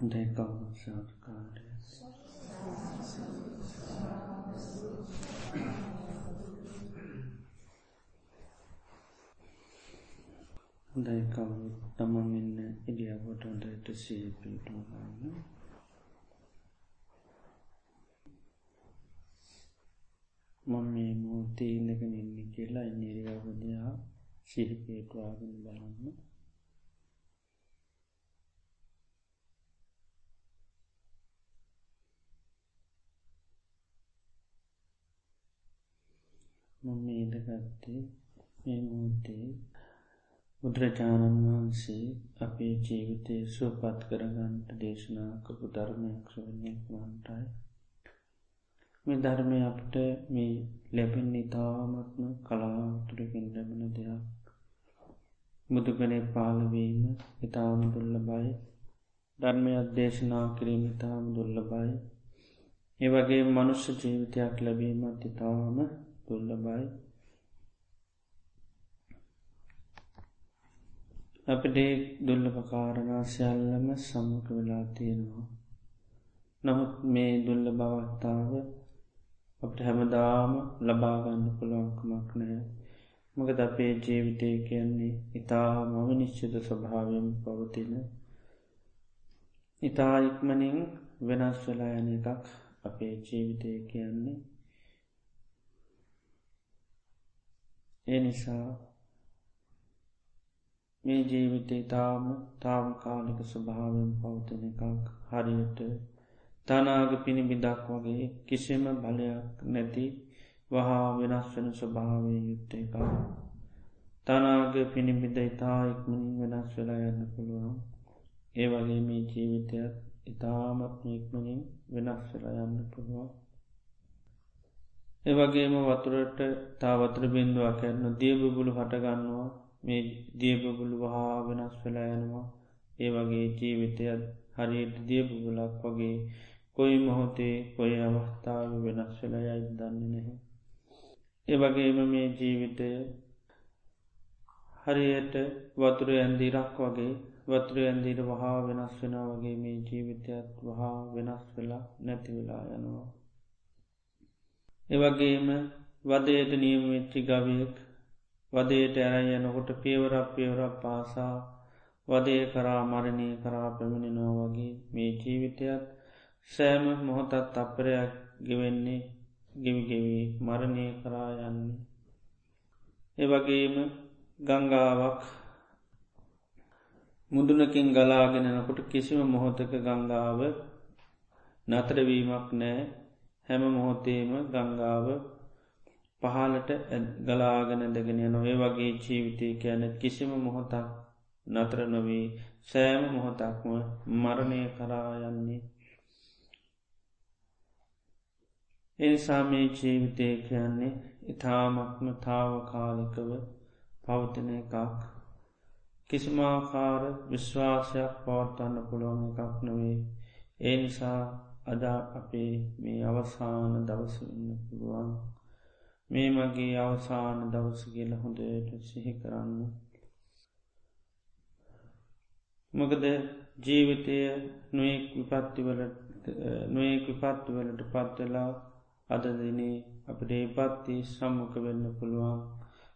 හොඳයි කවුරු සාධකාරය හොඳයි කවුරු තමන් ඉන්න ඉඩියාවට හොඳට සී පිටුම් ගන්න. මම මේ මූතේ ඉන්නගෙන ඉන්න කියලා ඉනිරියාවදයා සිහිපේටවාගෙන බලන්න. මම ඉඩගත්තේ මේ මූතේ බුදුරජාණන් වහන්සේ අපේ ජීවිතය සුවපත් කරගන්නට දේශනා කපු ධර්මයක් ශ්‍රවණයක් වන්ටයි මේ ධර්මය අපට මේ ලැබෙන් ඉතාමත්ම කලාතුරකින් ලැබෙන දෙයක්. බුදුගනේ පාලවීම ඉතාම දුල්ල බයි ධර්මය අධ්‍යේශනා කිරීම ඉතාම දුල්ල බයි ඒ වගේ මනුෂ්‍ය ජීවිතයක් ලැබීමත් ඉතාම දුල්ල බයි අපට දුල්ලපකාරණා සියල්ලම සම්මක වෙලා තියෙනවා. නමුත් මේ දුල්ල බවත්තාව අපට හැමදාම ලබාගන්න පුළුවන්කමක් නෑ මකද අපේ ජීවිතය කියන්නේ ඉතා මම නිශ්චිත ස්වභාවයෙන් පවතින ඉතා ඉක්මනින් වෙනස් වෙලා යන එකක් අපේ ජීවිතය කියන්නේ. ඒ නිසා මේ ජීවිතේ තාම තාම කාලික ස්වභාවෙන් පවතින එකක් හරියට තනාග පිණිබිදක් වගේ කිසිම බලයක් නැති වහා වෙනස් වෙන ස්වභාවය යුත්ත එක තනාග පිණිබිද ඉතා ඉක්මනින් වෙනස් වෙලා යන්න පුළුවන්. ඒ වගේ මේ ජීවිතයක් ඉතාමත් ඉක්මනින් වෙනස් වෙලා යන්න පුළුවන්. ඒවගේම වතුරට තාවතර බින්දුවක් කරන්න දියබබුලු හටගන්නවා මේ දියබබුලු වහා වෙනස් වෙලා යනවා ඒ වගේ ජීවිතයත් හරියට දියබබුලක් වගේ කොයි මොහොතේ කොයි අවස්ථාව වෙනස් වෙලා යයි දන්නේ නැහැ. ඒ වගේම මේ ජීවිතය හරියට වතුර ඇන්දිරක් වගේ වතුර ඇන්දීට වහා වෙනස් වෙන වගේ මේ ජීවිතයත් වහා වෙනස් වෙලා නැති වෙලා යනවා. එවගේම වදයට නියමවෙච්චි ගවයෙක් වදයට ඇර යනකොට පියවරක් පියවරක් පාසා වදය කරා මරණය කරා පැමිණෙනවා වගේ මේ ජීවිතයත් සෑම මොහොතත් අපරයක් ගෙවෙන්නේ ගෙවිගෙවී මරණය කරා යන්නේ. එවගේම ගංගාවක් මුදුනකින් ගලාගෙනනකොට කිසිම මොහොතක ගංගාව නතරවීමක් නෑ හැම මොහොතේම ගංගාව පහලට ගලාගෙන දෙගෙන නොවේ වගේ ජීවිතය කියන කිසිම මොහොතක් නතර නොවී සෑම මොහොතක්ම මරණය කරා යන්නේ. එනිසා මේ ජීවිතය කියන්නේ ඉතාමත්ම තාවකාලිකව පවතින එකක්. කිසිමාකාර විශ්වාසයක් පවත්වන්න පුළුවන් එකක් නොවේ ඒ නිසා අදා අපේ මේ අවසාන දවසන්න පුළුවන්. මේ මගේ අවසාන දවස කියල හොඳට සිහි කරන්න. මොකද ජීවිතය නොයෙක් විපත්තිවලට නොයෙක් විපත්තිවලට පත්වෙලා අද දිනේ අපට ඒපත්ති සම්මක වෙන්න පුළුවන්.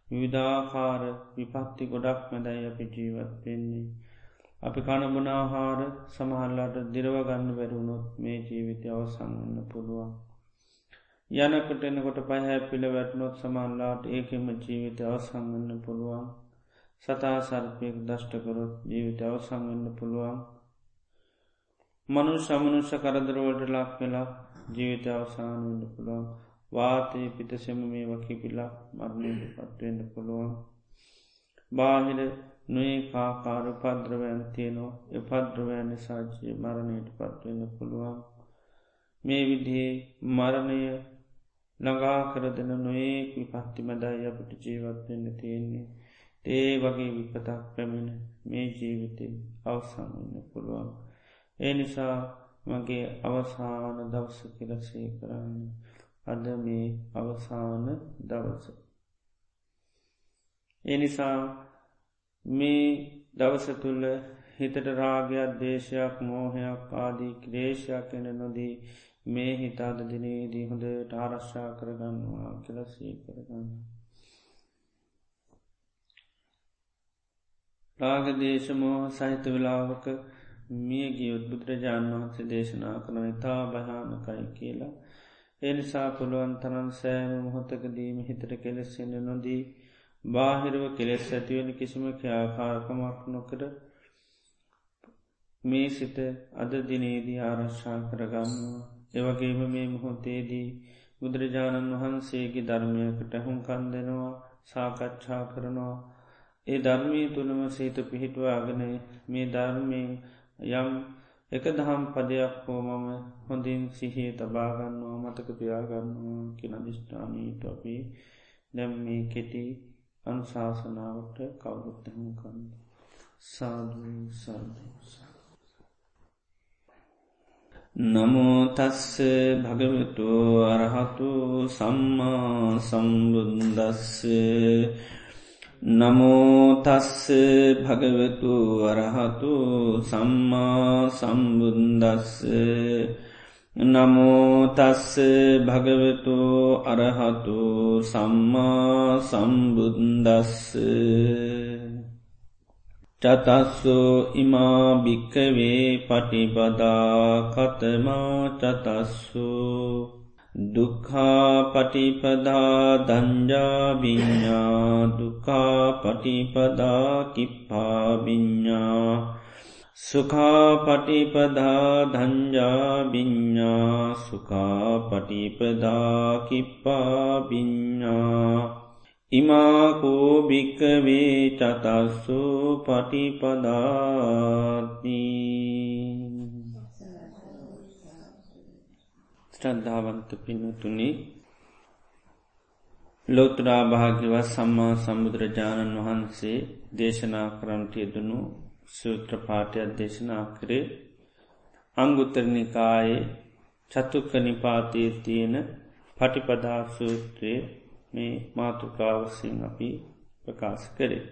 විවිධාකාර විපත්ති ගොඩක් මැදයි අපි ජීවත් වෙන්නේ. අපි කණබනාහාර සමහල්ලාට දිරවගන්න වැරුණොත් මේ ජීවිතය අවසංගන්න පුළුවන්. යනකට එනකොට පහැ පිළ වැටනොත් සමල්ලාට ඒකෙම ජීවිත අවසංගන්න පුළුවන්. සතා සර්පයෙක් දෂ්ටකරොත් ජීවිත අවසංගන්න පුළුවන්. මනු සමනුෂ්‍ය කරදරවලට ලක් වෙලා ජීවිත අවසාන වන්න පුළුවන් වාතය පිතසෙම මේ වකි පිලා මරණයට පත්වෙන්න පුළුවන් බාහිර නොඒ කාකාර පද්‍රවයන් තියනවා එ පද්‍රවයන් නිසාජය මරණයට පත්වෙන්න පුළුවන්. මේ විදිේ මරණය ළඟා කර දෙන නොඒක් විපත්ති මදයි අපට ජීවත්වෙන්න තියෙන්නේ. ඒ වගේ විපතක් පැමිණ මේ ජීවිතය අවසංන්න පුළුවන්. ඒ නිසා මගේ අවසාන දවස කියලසේ කරන්න. අද මේ අවසාන දවස. එනිසා මේ දවස තුළ හිතට රාගයක් දේශයක් මෝහයක් ආදී ක්‍රේෂයක් එන නොදී මේ හිතාද දිනේදී හොඳට ආරශ්ා කරගන්නවා කෙලසී කරගන්න. රාගදේශමෝ සහිත වෙලාවක මිය ගියොත් බුදුරජාණන් වහන්සේ දේශනා කන ඉතා භයානකයි කියලා. එනිසා පුළුවන් තරන් සෑම මොහොතකදීම හිතට කෙලෙස්සෙන නොදී බාහිරව කෙලෙස් ඇතිවෙන කිසිම ක්‍යාකාරකමක් නොකර මේ සිත අද දිනේදී ආරශ්ා කරගන්නවා. එවගේම මේ මොහොතේදී බුදුරජාණන් වහන්සේගේ ධර්මයකට හුන්කන් දෙනවා සාකච්ඡා කරනවා. ඒ ධර්මී තුළම සීත පිහිටවාගෙන මේ ධර්මයෙන් යම් එක දහම් පදයක් හෝ මම හොඳින් සිහිය තබාගන්නවා මතක තියාගන්නවා කියෙන දිිෂ්ඨානීට අපි දැම් මේ කෙටි අනුශාසනාවට කවුරුත්තහම කන්න සාධූ සාධසා නමෝතස්ස භගවතු අරහතු සම්මා සම්බුන්දස්ස නමෝතස්ස භගවතු වරහතු සම්මා සම්බුන්දස්ස නමෝතස්ස භගවතු අරහතු සම්මා සම්බුන්දස්ස චතස්සු ඉමා භික්කවේ පටිපදා කතමා චතස්සු දුක්ඛා පටිපදා දංජාබිඤ්ඥා දුකා පටිපදා කිප්පාබිඤ්ඥා සුකා පටිපදා ධංජාබිඤ්ඥා සුකා පටිපදා කිප්පාබිඤ්ඥා ඉමාකෝ භික්කවේ චතස්සු පටිපදාතිී ශ්‍රද්ධාවන්ත පිනතුනි ලෝතුරා භාග්‍යවත් සම්මා සම්බුදුරජාණන් වහන්සේ දේශනා කරන්ට යෙදනු සූත්‍රපාටයක් දේශනා කරේ අංගුත්තරනිකායේ චතුක්ක නිපාතයේ තියෙන පටිපදා සූත්‍රයේ මේ මාතුකාවසින් අපි ප්‍රකාශ කරේ.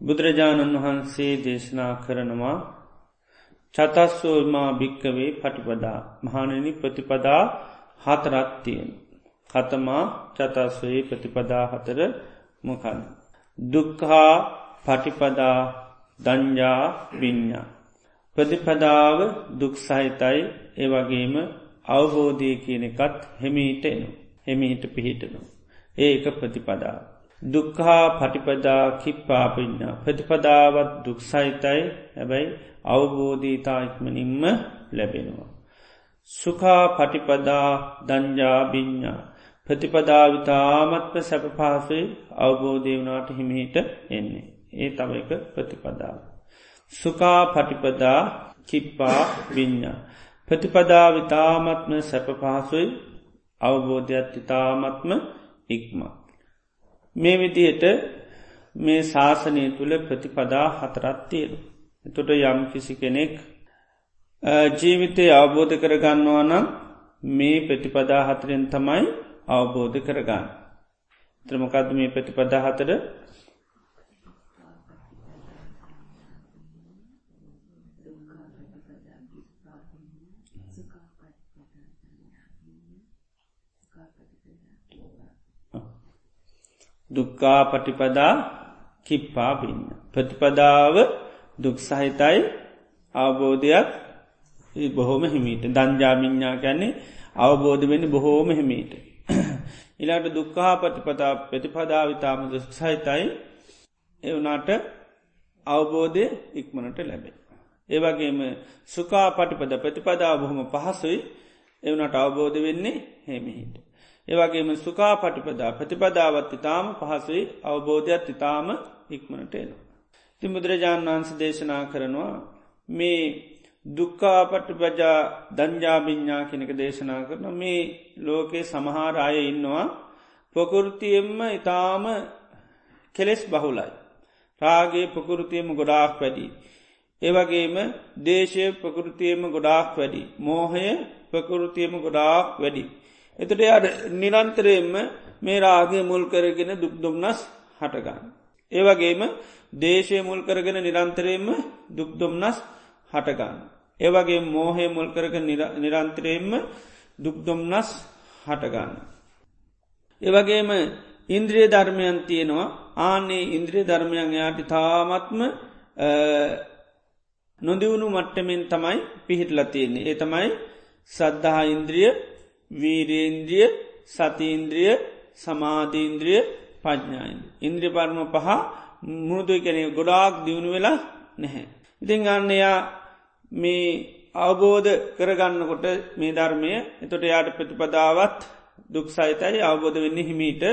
බුදුරජාණන් වහන්සේ දේශනා කරනවා චතස්සෝමා භික්කවේ පටිපදා මහණනි ප්‍රතිපදා හතරත්තියෙන්. කතමා චතස්වයේ ප්‍රතිපදා හතර මොකන්. දුක්හා පටිපදා දංජා විඤ්ඥා. ප්‍රතිපදාව දුක් සහිතයි ඒවගේම අවබෝධය කියන එකත් හෙමීට එනු. හෙමිහිට පිහිටනු. ඒ එක ප්‍රතිපදා. දුක්හා පටිපදා කිප්පාපිඥා ප්‍රතිපදාවත් දුක්සහිතයි හැබැයි අවබෝධීතා ඉක්මනින්ම ලැබෙනවා. සුකා පටිපදා දංජාබිඤ්ඥා ප්‍රතිපදාවිතාමත්ම සැප පහසුයි අවබෝධය වනාට හිමිහිට එන්නේ. ඒ තව එක ප්‍රතිපදාව. සුකා පටිපදා කිප්පා විඤ්ඥා. ප්‍රතිපදාවිතාමත්ම සැප පහසුයි අවබෝධයක් ඉතාමත්ම ඉක්මක්. මේ විදියට මේ ශාසනය තුළ ප්‍රතිපදා හතරත් තියෙන. එතොට යම් කිසි කෙනෙක් ජීවිතය අවබෝධ කරගන්නවා නම් මේ ප්‍රතිපදා හතරෙන් තමයි අවබෝධ කරගන්න. ත්‍රමකද මේ ප්‍රතිපදා හතර දුක්කා පටිපදා කිප්පා පින්න. ප්‍රතිපදාව දුක්සහිතයි අවබෝධයක් බොහෝම හිමීට දංජාමිඤ්ඥා ගැන්නේ අවබෝධ වෙන්න බොහෝම හිමීට. ඉලාට දුක්කා පටිපතා ප්‍රතිපදාවිතාම දුක්සහිතයි එවනාට අවබෝධය ඉක්මනට ලැබේ. ඒවගේම සුකා පටිපද ප්‍රතිපදා බොහොම පහසුයි එවනට අවබෝධ වෙන්නේ හෙමිහිට. ඒවගේම සුකා පටිපදා ප්‍රතිපදාවත් ඉතාම පහසුයි අවබෝධයක් ඉතාම ඉක්මනට එන. ති බුදුරජාණන් වහන්ස දේශනා කරනවා මේ දුක්කාපට ප්‍රජා දංජාබිඤ්ඥා කෙනෙක දේශනා කරන මේ ලෝකයේ සමහාර අය ඉන්නවා පොකුෘතියෙන්ම ඉතාම කෙලෙස් බහුලයි. රාගේ ප්‍රකෘතියම ගොඩාක් වැඩි. ඒවගේම දේශය ප්‍රකෘතියම ගොඩාක් වැඩි. මෝහය ප්‍රකෘතියම ගොඩාක් වැඩි. එතට යට නිරන්තරයෙන්ම මේ රාගේ මුල් කරගෙන දුක්දුම්න්නස් හටගන්න. ඒවගේම දේශය මුල් කරගෙන නිරන්තරයෙන්ම දුක්දොම්නස් හටගන්න. ඒවගේ මෝහය මුල් කරග නිරන්තරයෙන්ම දුක්දොම්නස් හටගන්න. ඒවගේම ඉන්ද්‍රිය ධර්මයන් තියෙනවා ආනේ ඉන්ද්‍රිය ධර්මයන් යාට තාමත්ම නොදිවුණු මට්ටමෙන් තමයි පිහිටල තියෙන්නේ. ඒ තමයි සද්ධහා ඉන්ද්‍රිය වීරේන්ද්‍රිය සතීන්ද්‍රිය සමාධීන්ද්‍රිය පඥ්ඥායින්. ඉන්ද්‍රිය පර්ම පහ මුණුදුයි කැනෙ ගොඩාක් දියුණු වෙලා නැහැ. ඉතිං අන්න එයා මේ අවබෝධ කරගන්නකොට මේ ධර්මය එතොට යාට ප්‍රතිපදාවත් දුක් සහිතයි අවබෝධ වෙන්න හිමීට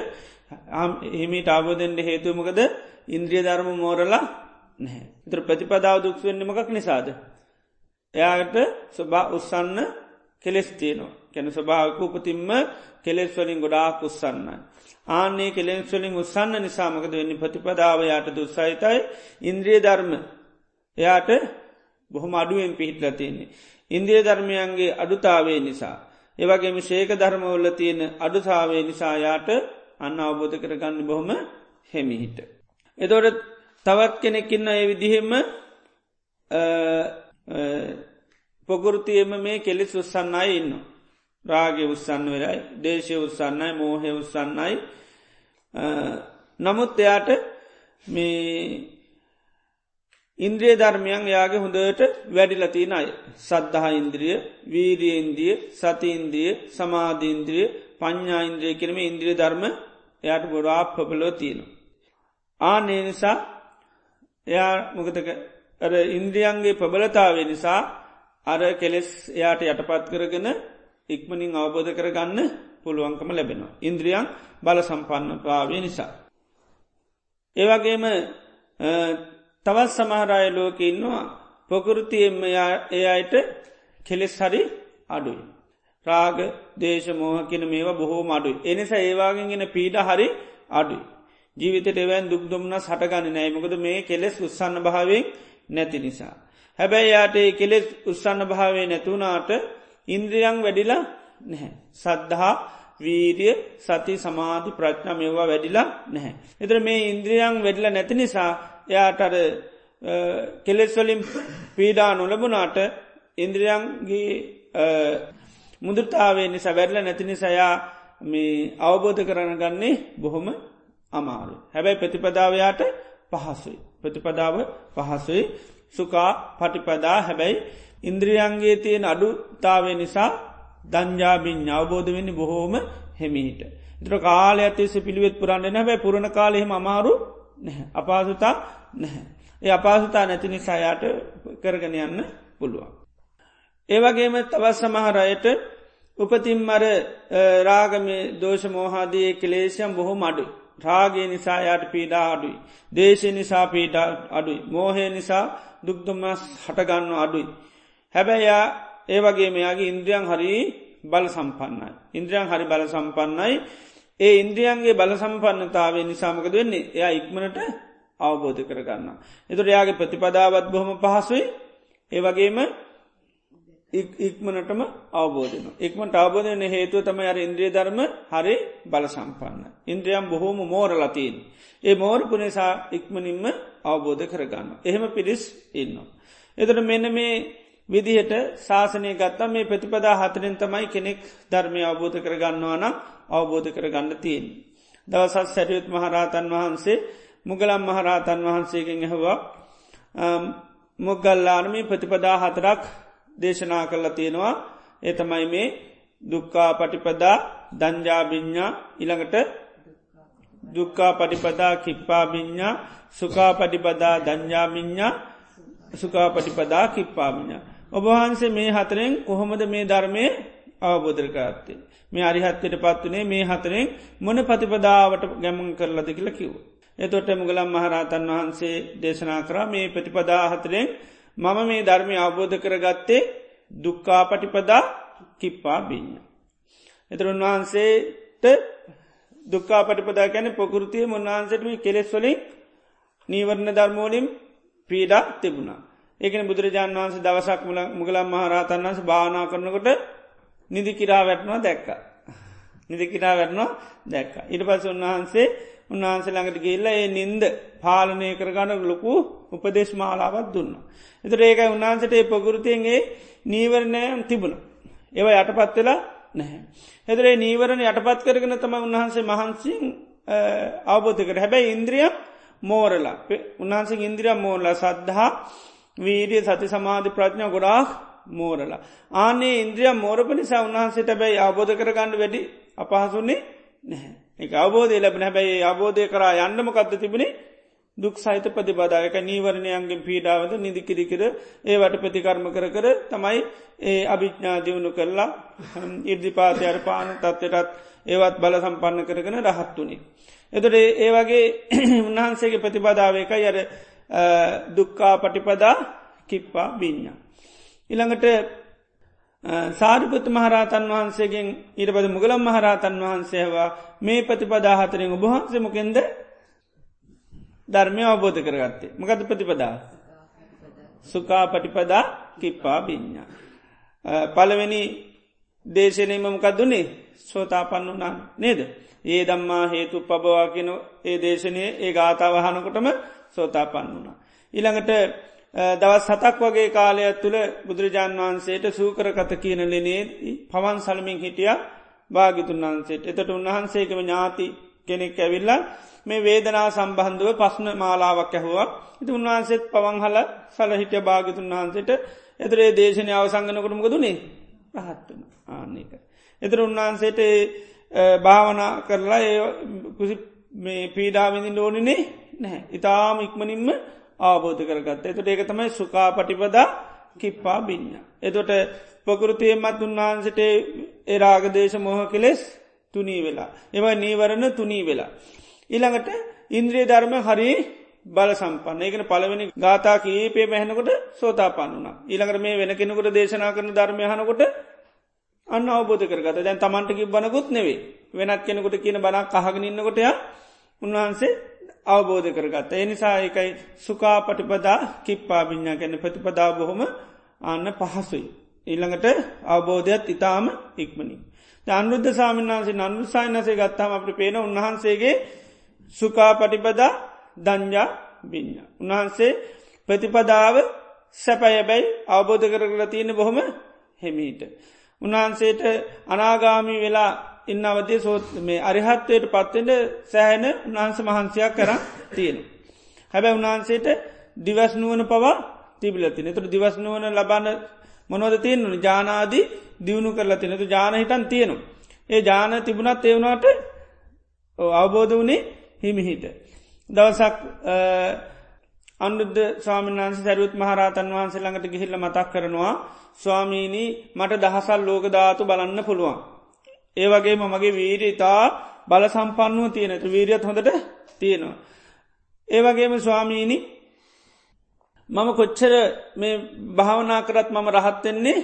හිමිට අවබෝධෙන්ට හේතුමකද ඉන්ද්‍රිය ධර්ම මෝරලා නැහැ. තර ප්‍රතිපදාව දුක් වෙන්න මකක් නිසාද. එයාට ස්වභා උත්සන්න කෙලෙස් තියනවා. කැන ස්වභාවක උපතින්ම කෙලෙස් වලින් ගොඩාක් උත්සන්නයි. ආන්නේ කෙලෙස් වලින් උත්සන්න නිසාමකද වෙන්න ප්‍රතිපදාව යායට දුත්සහිතයි ඉන්ද්‍රිය ධර්ම එයාට බොහොම අඩුවෙන් පිහිටල තියන්නේ. ඉන්දිය ධර්මයන්ගේ අඩුතාවේ නිසා. ඒවගේම ශේක ධර්මවල්ල තියෙන අඩුතාවේ නිසා යාට අන්න අවබෝධ කරගන්න බොහොම හෙමිහිට. එතොට තවත් කෙනෙක්කින්න ඒ විදිහෙම පොගුරුතියම මේ කෙලෙස් උත්සන්නයි ඉන්න. රාගය උත්සන්න වෙලයි දේශය උත්සන්නයි මෝහය උත්සන්නයි නමුත් එයාට මේ ඉන්ද්‍රිය ධර්මයන් යාගේ හොඳට වැඩිලතින අය සද්ධහා ඉන්ද්‍රිය වීරියන්දිය සතිඉන්දිය සමාධීන්ද්‍රිය පඤ්ඥායින්ද්‍රය කරම ඉන්ද්‍රිය ධර්ම එයට ගොඩා පොපලෝ තියෙන. ආනේ නිසා එයා මොකතක අර ඉන්ද්‍රියන්ගේ ප්‍රබලතාවේ නිසා අර කෙලෙස් එයාට යටපත් කරගෙන ඉක්මනින් අවබෝධ කරගන්න පුළුවන්කම ලැබෙනවා. ඉන්ද්‍රියන් බල සම්පන්න පාවේ නිසා. ඒවගේම තවත් සමහරය ලෝක ඉන්නවා ප්‍රකෘතියෙන්ම ඒ අයට කෙලෙස් හරි අඩුයි. රාග දේශ මෝහ කියන මේවා බොහෝ අඩුයි. එනිසා ඒවාගෙන්ගෙන පීඩ හරි අඩුයි. ජීවිතට එවැන් දුක්දුම්න සටගන්න නෑමකද මේ කෙලෙස් උත්සන්න භාවෙන් නැති නිසා. හැබැයි යාට කෙලෙස් උත්සන්න භාවේ නැතුනාට ඉන්ද්‍රියං වැඩිලා නැහැ. සද්ධහා වීරිය සති සමාධි ප්‍රඥා මෙවා වැඩිලා නැහැ. එතර මේ ඉන්ද්‍රියං වැඩිල නැති නිසා යාටර කෙලෙස්වලින් පීඩා නොලබුණාට ඉන්ද්‍රියන්ගේ මුදුරතාවේ නිසා වැඩල නැති නිසයා මේ අවබෝධ කරන ගන්නේ බොහොම අමාරු. හැබැයි ප්‍රතිපදාවයාට පහසුයි. ප්‍රතිපදාව පහසුයි සුකා පටිපදා හැබැයි ඉන්ද්‍රියන්ගේ තියෙන අඩුතාවේ නිසා දංජාබින් අවබෝධ වෙන්න බොහෝම හෙමිහිට. ඉතර කාල ඇතිස පිළිවෙත් පුරන්න නැබැ පුරණ කාලෙහෙම අමාරු අපාසුතා නැහැ. ඒ අපාසුතා නැති නිසායාට කරගෙන යන්න පුළුවන්. ඒවගේම තවත් සමහරයට උපතින් මර රාගම දෝෂ මෝහාදයේ කලේෂයම් බොහෝ මඩු. රාගේ නිසා යායට පීඩා අඩුයි. දේශය නිසා පීඩ අඩුයි. මෝහය නිසා දුක්දුමස් හටගන්න අඩුයි. හැබැයියා ඒ වගේ මෙයාගේ ඉන්ද්‍රියන් හරි බල සම්පන්නයි. ඉන්ද්‍රියන් හරි බල සම්පන්නයි ඒ ඉන්ද්‍රියන්ගේ බල සම්පන්නතාවේ නිසාමකද වෙන්නේ එයා ඉක්මනට අවබෝධ කරගන්න. එතුට යාගේ ප්‍රතිපදාවත් බොහොම පහසුයි ඒ වගේම ඉක්මනටම අවබෝධන. ඉක්මට අවබෝධන හේතුව තම අර ඉන්ද්‍රිය ධර්ම හරි බල සම්පන්න. ඉන්ද්‍රියම් බොහෝම මෝර ලතින්. ඒ මෝරපු නිසා ඉක්මනින්ම අවබෝධ කරගන්න. එහෙම පිරිස් ඉන්නවා. එතට මෙන්න මේ විදිහට ශාසනය ගත්තා මේ ප්‍රතිපදා හතරෙන් තමයි කෙනෙක් ධර්මය අවබෝධ කරගන්නවා නම් අවබෝධ කරගන්න තියෙන්. දවසත් සැරියුත් මහරහතන් වහන්සේ මුගලම් මහරහතන් වහන්සේගෙන් ඇහවා මුගල්ලානමී ප්‍රතිපදා හතරක් දේශනා කරලා තියෙනවා. එතමයි මේ දුක්කා පටිපදා දංජාබිඤ්ඥා ඉළඟට දුක්කා පටිපදා කිප්පාබිඤ්ඥා සුකා පටිපදා දංජාමිඤ්ඥා සුකා පටිපදා කිප්පාමිඤ්ඥා ඔබහන්සේ මේ හතරෙන් කොහොමද මේ ධර්මය අවබෝධරකාත්තේ මේ අරිහත්තයට පත්වනේ මේ හතරෙන් මොන ප්‍රතිපදාවට ගැමන් කරලද කියල කිව්. එතොට මුගලම් මහරහතන් වහන්සේ දේශනා කරා මේ ප්‍රතිපදා හතරෙන් මම මේ ධර්මය අවබෝධ කරගත්තේ දුක්කා පටිපදා කිප්පා බිඤ්ඥ. එතර උන්වහන්සේට දුක්කා පටිපදා කැන පොකෘතිය මුන්වහන්සටම කෙලෙස්වලින් නීවරණ ධර්මෝලින් පීඩා තිබුණා. ඒකන බුදුරජාන් වහන්සේ දවසක් මුගලම් මහරහතන් වන්ස භාවනා කරනකොට නිදිකිරා වැටනවා දැක්ක. නිදිකිරා වැටනවා දැක්ක. ඉට පස උන්වහන්සේ උන්වහන්සේ ළඟට ගිල්ල ඒ නින්ද පාලනය කරගන්න ලොකු උපදේශ මාලාවත් දුන්න. එතට ඒක උන්වහන්සට ඒ පොගුරුතියන්ගේ නීවරණයම් තිබුණ. ඒව යටපත් වෙලා නැහැ. එතරේ නීවරණ යටපත් කරගෙන තම උන්වහන්සේ මහන්සින් අවබෝධකට හැබැයි ඉන්ද්‍රියම් මෝරලා උන්හන්සේ ඉන්ද්‍රිය මෝරලා සද්ධහා වීරිය සති සමාධි ප්‍රඥා ගොඩාක් මෝරලා. ආනේ ඉන්ද්‍රිය මෝරප නිසා උන්හන්සේට බැයි අවබෝධ කරගන්න වැඩි අපහසුන්නේ නැහැ. එක අවබෝධය ලැබන හැබැයි අවබෝධය කරා යන්නම කක්ද තිබුණේ දුක් සහිත ප්‍රතිබදායක නීවරණයන්ගේ පීඩාවද නිදිකිරිකර ඒවට ප්‍රතිකර්ම කර කර තමයි ඒ අභිඥා දියුණු කරලා ඉර්දිපාතයට පාන තත්වයටත් ඒවත් බල සම්පන්න කරගෙන රහත් වනේ. එතට ඒ වගේ උන්වහන්සේගේ ප්‍රතිබදාවක අර දුක්කා පටිපදා කිප්පා බිඤ්ඥා. ඉළඟට සාරිපුත් මහරහතන් වහන්සේගෙන් ඊට පද මුගලම් මහරහතන් වහන්සේවා මේ ප්‍රතිපදාහතරෙන් ඔබහන්සමකෙන්ද ධර්මය අවබෝධ කරගත්තේ මකද ප්‍රතිපදා සුකා පටිපදා කිප්පා බිඤ්ඥා. පළවෙනි දේශනයමමකක්දුන්නේ සෝතාපන්න වනා නේද. ඒ දම්මා හේතු පබවා කෙන ඒ දේශනය ඒ ගාථාවහනකොටම සෝතාපන්න වුණා. ඊළඟට දවස් සතක් වගේ කාලයක් තුළ බුදුරජාන් වහන්සේට සූකර කත කියන ලනේ පවන් සලමින් හිටිය භාගිතුන් වහන්සේට. එතට උන්වහන්සේකම ඥාති කෙනෙක් ඇවිල්ලා මේ වේදනා සම්බන්ධුව පස්්න මාලාවක් ඇහවා. ඉති උන්වහන්සේත් පවංහල සල හිටිය භාගිතුන් වහන්සේට. එතරේ දේශනය අවසංගනකටම දුනේ රහත්වන ආන්නේක. එතර උන්වහන්සේට භාවනා කරලා ඒ මේ පීඩාවිඳින් ඕනිනේ නැහැ. ඉතාම ඉක්මනින්ම ආබෝධ කරගත්ත. එතට ඒක තමයි සුකා පටිපදා කිප්පා බිඤ්ඥ. එතොට පකෘතියමත් උන්වහන්සට ඒරාගදේශ මොහ කෙලෙස් තුනී වෙලා. එවයි නීවරණ තුනී වෙලා. ඉළඟට ඉන්ද්‍රිය ධර්ම හරි බල සම්පන්න ඒකන පලවෙනි ගාතා කීපේ මැහනකොට සෝතා පන්නුන. ඊළඟට මේ වෙන කෙනෙකුට දේශනා කරන ධර්මයහනකොට අන්න අවබෝධ කරගත දැන් තමන්ට බනකුත් නෙවේ වෙනත් කෙනෙකුට කියන බනක් අහගෙනන්නකොටය උන්වහන්සේ අවබෝධ කරගත්ත. එනිසා එකයි සුකා පටිපදා කිප්පා විඤ්ඥා ගැන ප්‍රතිපදා බොහොම අන්න පහසුයි. ඊළඟට අවබෝධයක් ඉතාම ඉක්මනින්. අනුද්ධ සාමින්නාන්සේ නන්ුසායිනසේ ගත්තාම අපට පේන උන්වහන්සේගේ සුකා පටිපදා දංජා බිඤ්ඥ. උන්වහන්සේ ප්‍රතිපදාව සැපයබැයි අවබෝධ කරගල තියෙන බොහොම හෙමීට. උන්වහන්සේට අනාගාමී වෙලා ඉන්න අවදේ සෝත් මේ අරිහත්වයට පත්වෙන්ට සෑහන උන්වහන්ස මහන්සයක් කරන්න තියෙන. හැබැ උන්වහන්සේට දිවස්නුවන පවා තිබිලතින තුර දිවස්නුවන ලබන්න මොනොද තියෙන්න්නු ජානාදී දියුණු කරලා තිනතු ජාන හිටන් තියෙනු. ඒ ජාන තිබුණත් ඒවුණට අවබෝධ වනේ හිමිහිට. දවසක් අන්ුද්ධ ස්වාමින්වන්ස සැරුත් මහරතන් වහන්සේ ළඟට ගිහිල්ල මතක් කරනවා ස්වාමීණී මට දහසල් ලෝකධාතු බලන්න පුළුවන්. ඒ වගේ මගේ වීරී ඉතා බල සම්පන්නුව තියෙනට වීරියත් හොඳට තියෙනවා. ඒවගේම ස්වාමීණි මම කොච්චර මේ භාවනා කරත් මම රහත්වෙන්නේ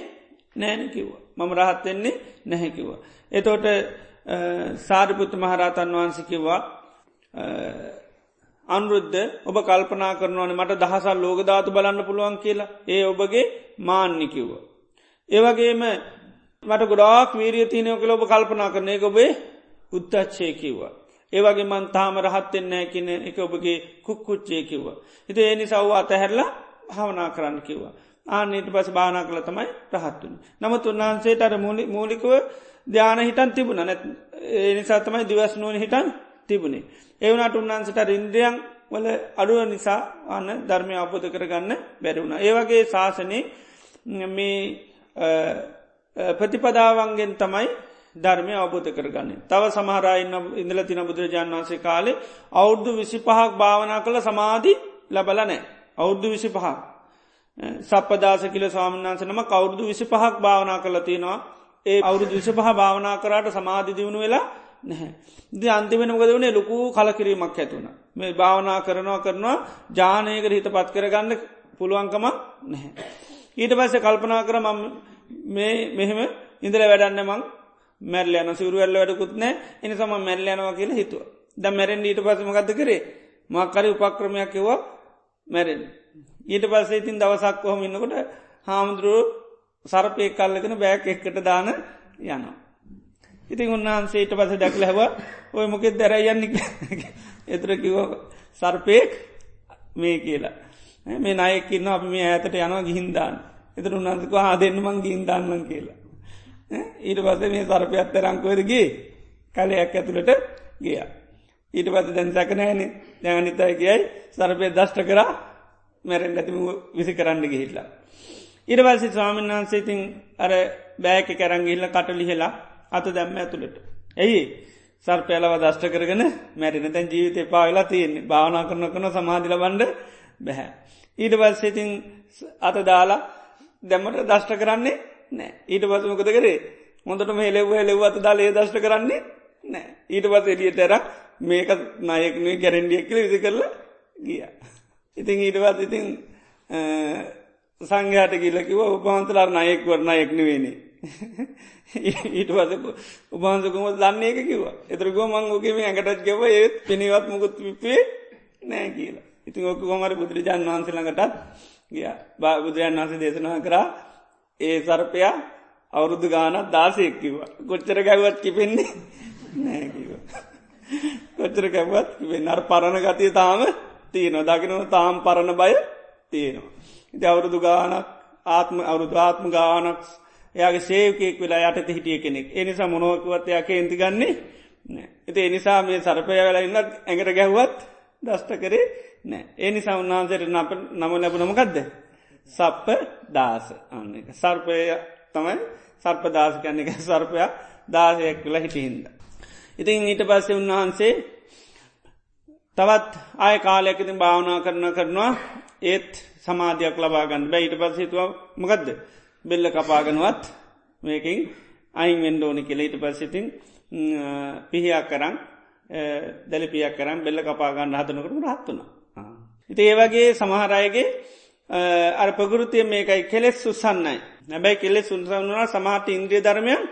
නෑනකිව. මම රහත්වෙන්නේ නැහැකිව. එතෝට සාරිපුත්ත මහරතන් වහන්සිකිවා අනුරුද්ධ ඔබ කල්පනා කරනවන මට දහසල් ලෝකධාතු බලන්න පුළුවන් කියලා ඒ ඔබගේ මාන්නිකිව්ව. ඒවගේම මට ගොඩාක් වීරිය තියනයක ලොබ කල්පනා කරන එක ඔබේ උත්තච්චය කිව්වා. ඒවගේ මන් තාම රහත්තෙන්නෑ කියන එක ඔබගේ කුක්කුච්චේ කිව්වා. හිත ඒනි සව් අතහැරලා හවනා කරන්න කිව්වා. ආනීට පස භානා කළ තමයි රහත්තුන. නමුත් උන්වහන්සේට අර මූලිකව ධ්‍යාන හිටන් තිබුණ නැත් එනිසා තමයි දිවස් නුවන හිටන් තිබුණේ. ඒවනට උන්වහන්සට ඉන්ද්‍රියන් වල අඩුව නිසා අන්න ධර්මය අපපොත කරගන්න බැරිවුණ. ඒවගේ ශාසනය මේ ප්‍රතිපදාවන්ගෙන් තමයි ධර්මය අවබෝධ කරගන්නේ. තව සමහරයින්න ඉඳල තින බුදුරජාන් වන්සේ කාලේ අවුද්ධ විසි පහක් භාවනා කළ සමාධි ලබලනෑ. අවුද්ධ විසි පහක්. සපදාස කියල ස්වාමන්න්සනම කවුරුදු විසි පහක් භාවනා කළ තියෙනවා ඒ අවුරුදු විසි පහ භාවනා කරට සමාධි දියුණු වෙලා නැහැ. ද අන්තිමෙනමකද වනේ ලොකු කලකිරීමක් ඇතුවන. මේ භාවනා කරනවා කරනවා ජානයකට හිත පත් කරගන්න පුළුවන්කමක් නැහැ. ඊට පස්සේ කල්පනා කර මම මේ මෙහෙම ඉඳල වැඩන්න මං මැල්ල යන සුරුවල්ල වැඩකුත් නෑ එනි සම මැල්ල යනවා කියල හිතුව. ද මැරෙන් ඊට පසම ගත කරේ? මක්කරි උපක්‍රමයක් කිව්වා මැරෙන් ඊට පස්සේ ඉතින් දවසක් කොහොම ඉන්නකොට හාමුදුරුව සරපය කල්ලගෙන බෑක් එක්කට දාන යනවා. ඉතින් උන්වහන්සේට පස දැක්ල හැව ඔය මොකෙත් දැර යන්න? එතර කිව සර්පයෙක් මේ කියලා. මේ නයකින්න අපි මේ ඇතට යනවා ගිහින්දාන්න එතර උන්නසක හා දෙන්නමං ගින්දාන්නන් කියලා ඊට පස මේ සර්පයත්ත රංකවරගේ කලයක් ඇතුළට ගිය. ඊට පස දැන් සැකනෑන දැනිතයි කියයි සර්පය දෂ්ට කරා මැරෙන් ඇතිම විසි කරන්න ගිහිල්ලා. ඉරවල්සි ස්වාමීන් වහන්සේ ඉතින් අර බෑක කැරංගිල්ල කටලිහෙලා අත දැම්ම ඇතුළට. ඇයි සර්පයලව දෂ්ට කරගෙන මැරින තැන් ජීවිතය පාවෙලා තියෙන්නේ. භාවනා කරන කන සමාධිල බන්ඩ බැහැ. ඊට පස්සේතින් අත දාලා දැම්මට දෂ්ට කරන්නේ නෑ ඊට පසමකද කරේ මොදට මේ ලෙව්ව ලෙව් අත දාල ඒ දෂ්ට කරන්නේ නෑ ඊට පස එලියට ඇර මේක නායකනේ ගැරෙන්ඩියක් කියල විසි කරලා ගිය. ඉතින් ඊටවත් ඉතින් සංඝයාට කියලකිව උපහන්තලාර නයෙක් වරණයෙක් නෙවෙනේ. ඊට පස උපහන්සකුම දන්නේ එක කිව එතරගෝ මංගෝකම ඇඟටත් ගෙව ඒත් පිනිවත් මුකුත් විපේ නෑ කියලා. ඉතින් ඔක කොමර බුදුරජාන් වහන්සලඟටත් ගිය. බා බුදුරජන් වන්සේ දේශනා කරා ඒ සර්පයා අවුරුදු ගානත් දාසයෙක් කිව කොච්චර ගැවත් කිපෙන්නේ නෑකිව. කොච්චර කැවත් වෙන්නර් පරණ ගතිය තාම තියෙනවා. දකිනව තාම් පරණ බය තියෙනවා. ඉති අවුරුදු ගානක් ආත්ම අවුරුදු ආත්ම ගානක් එයාගේ සේවකෙක් වෙලා යටත හිටිය කෙනෙක්. එනිසා මොනෝකවත් එයා කේන්ති ගන්නේ එති එනිසා මේ සරපය වෙලා ඉන්න ඇඟට ගැහ්වත් දස්ට කරේ නෑ. එනිසා උන්වහන්සේට නප නම ලැබුණමකක්ද සප්ප දාස අන්න එක සර්පය තමයි සර්ප දාස කන්න එක සර්පයක් දාසයක් කියලා හිටිහින්ද. ඉතින් ඊට පස්සේ උන්වහන්සේ තවත් ආය කාලයකතින් භාවනා කරන කරනවා. ඒත් සමාධයක් ලබාගන්න බෑ. ඊට පස් හිතුව මකදද? බෙල්ල කපාගනුවත් මේකින් අයින් වෙන්ඩෝනි කෙලෙට පස්සිතින් පිහියක් කරන්න දැලිපියක් කරම් බෙල්ල කපාගන්න හතනකට රත්වන. ඉති ඒවගේ සමහරයගේ අර පගුරුතිය මේකයි කෙලෙස් සුසන්නයි නැබැයි කෙලෙස් සුන්සන්නවා සමහට ඉන්ද්‍රිය ධර්මයක්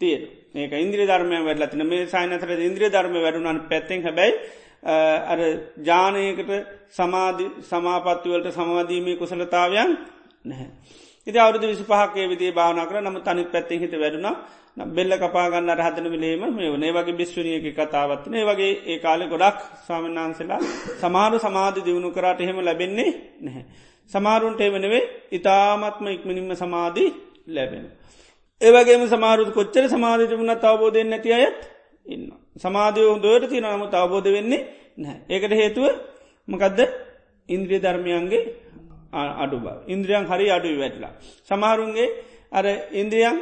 තියෙන මේක ඉන්ද්‍රිය ධර්මය වැඩලතින මේ සයිනතර ඉන්ද්‍රිය ධර්ම වැඩුණන් පැත්තෙන් හැබැයි අර ජානයකට සමාධි සමාපත්තිවලට සමාධීමය කුසලතාවයන් නැහැ. ඉති අවුදු විසි පහක්කේ විදේ භාවන කර නම තනිත් පැත්ති හිත වැඩුණ. බෙල්ල කපාගන්න රහතන විලේම මේ වනේ වගේ බිස්වනියක කතාවත්න ඒ වගේ ඒ කාලෙ ගොඩක් ස්වාමන්නාන්සලා සමාරු සමාධ දියුණු කරට එහෙම ලැබෙන්නේ නැහැ. සමාරුන්ට එවනවේ ඉතාමත්ම ඉක්මනින්ම සමාධී ලැබෙන. ඒවගේම සමාරුත් කොච්චර සමාධිත වුණ අවබෝධයෙන් නැති අයත් ඉන්න. සමාධය හොදට තින නමුත් අවබෝධ වෙන්නේ නැහැ. ඒකට හේතුව මකදද ඉන්ද්‍රිය ධර්මයන්ගේ අඩුබ. ඉන්ද්‍රියන් හරි අඩුයි වැටලා. සමහරුන්ගේ අර ඉන්ද්‍රියන්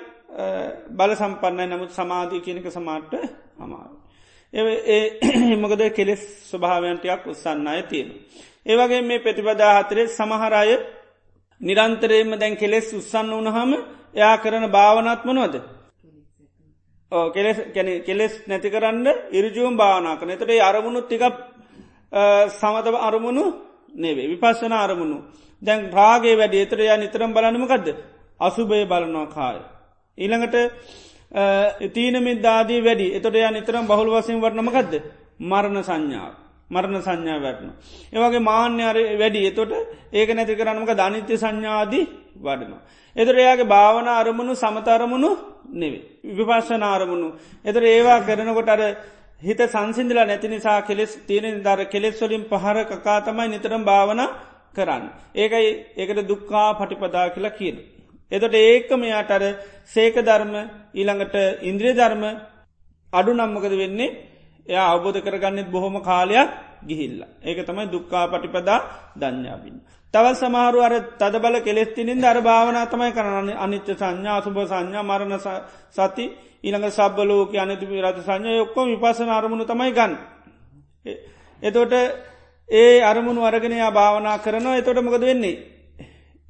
බල සම්පන්නයි නමුත් සමාධී කියනක සමාට්ට හමාරු. ඒ එමකද කෙලෙස් ස්වභාවයන්ටයක් උත්සන්න අය තියෙන. ඒවගේ මේ ප්‍රතිපදා හතරේ සමහරය නිරන්තරයම දැන් කෙලෙස් උත්සන්න වනහම එයා කරන භාවනත්මනොද. කෙලෙස් කෙලෙස් නැති කරන්න ඉරජුවම් භාවනා කන එතට අරමුණු ටික සමතව අරමුණු නෙවේ විපස්සන අරමුණු දැන් රාගේ වැඩි එතරයා නිතරම් බලනමකක්ද අසුබය බලනවා කාය. ඊළඟට තීනමිදාදී වැඩි එතොට යා නිතරම් බහුල් වසින් වරනමකක්ද මරණ සංඥාව. මරණ සංඥා වැටනු. ඒවගේ මාන්‍යර වැඩි එතොට ඒක නැති කරන්නමක ධනිත්‍ය සංඥාදී වඩනවා. එතර එයාගේ භාවන අරමුණු සමතරමුණු නෙවේ. විපස්සන අරමුණු. එතර ඒවා කරනකොට අර හිත සංසිින්දලා නැති නිසා කෙලෙස් තියෙන දර කෙලෙස්වලින් පහර කකා තමයි නිතරම් භාවන කරන්න. ඒකයි ඒකට දුක්කා පටිපදා කියලා කියන. එතට ඒකම යාට අර සේක ධර්ම ඊළඟට ඉන්ද්‍රිය ධර්ම අඩු නම්මකද වෙන්නේ එයා අවබෝධ කරගන්නෙත් බොහොම කාලයක් ගිහිල්ල. ඒක තමයි දුක්කා පටිපදා දඥාබින්. තවත් සමහරු අර තද බල කෙලෙස්තිනින් අර භාවනා තමයි කරන්න අනිච්ච සංඥා සුභ සංඥා මරණ සති ඊළඟ සබ්බලෝක අනතිපි රත සංඥය ඔක්කොම විපසන අරමුණු තමයි ගන්න. එතෝට ඒ අරමුණු අරගෙනයා භාවනා කරනවා එතොට මොකද වෙන්නේ.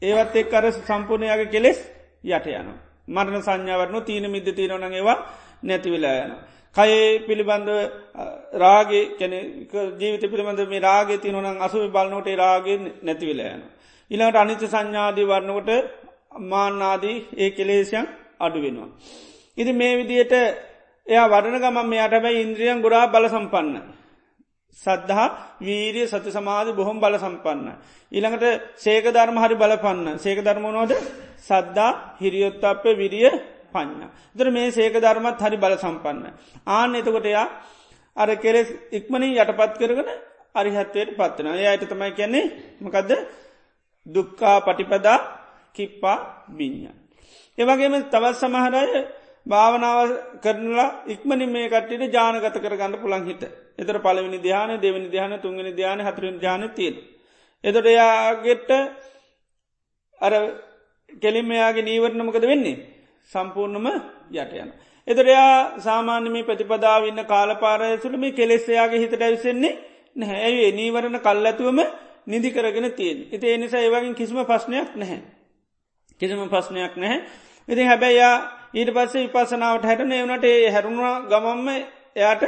ඒවත් එක් අර සම්පූර්ණයාගේ කෙලෙස් යට යන. මරණ සංඥාවරන තීන මිද තීරනග ඒවා නැතිවෙලා යන. කයේ පිළිබඳ රාගේ කැන ජීවිත පිළිබඳ මේ රාගේ තියනොන අසුව බලනොට රාගෙන් නැතිවෙලා යන. ඉළඟට අනිච සංඥාදී වරණකොට මාන්නාදී ඒ කෙලේසියන් අඩු වෙනවා. ඉති මේ විදියට එයා වඩන ගමන් මෙයාට බැයි ඉන්ද්‍රියන් ගොඩා බල සම්පන්න. සද්ධහා වීරිය සති සමාධි බොහොම බල සම්පන්න. ඊළඟට සේක ධර්ම හරි බලපන්න සේක ධර්මනෝද සද්දා හිරියොත් අපේ විරිය පඥ්ඥ. දර මේ සේක ධර්මත් හරි බල සම්පන්න. ආන එතකොට එයා අර කෙලෙස් ඉක්මනින් යටපත් කරගෙන අරිහත්වයට පත්වන යට තමයි කියන්නේ මකදද දුක්කා පටිපදා කිප්පා බිඤ්ඥ. ඒවගේම තවත් සමහරය භාවනාව කරනලා ඉක්මනි මේ කට්ටිට ජානගත කරගන්න පුළන් හිට එතර පලවිනි ධ්‍යාන දෙවනි ධ්‍යාන තුන්ගනි ධ්‍යාන හතුරෙන් ජාන තිීන. එතොට එයාගෙට අර කෙලිමයාගේ නීවරණමකද වෙන්නේ සම්පූර්ණම යට යන. එතරයා සාමාන්‍යමේ ප්‍රතිපදාවන්න කාලපාරයසුළ මේ කෙලෙස්සයාගේ හිතට ඇවිසෙන්නේ නැහැඒ නීවරණ කල් ඇතුවම නිදි කරගෙන තියෙන්. එති එනිසා ඒවගින් කිසිම ප්‍රශ්නයක් නැහැ. කිසිම ප්‍රශ්නයක් නැහැ. ඉතින් හැබැයියා ඊට පස්සේ විපසනාවට හැට නවනට ඒ හැරුණවා ගමම්ම එයාට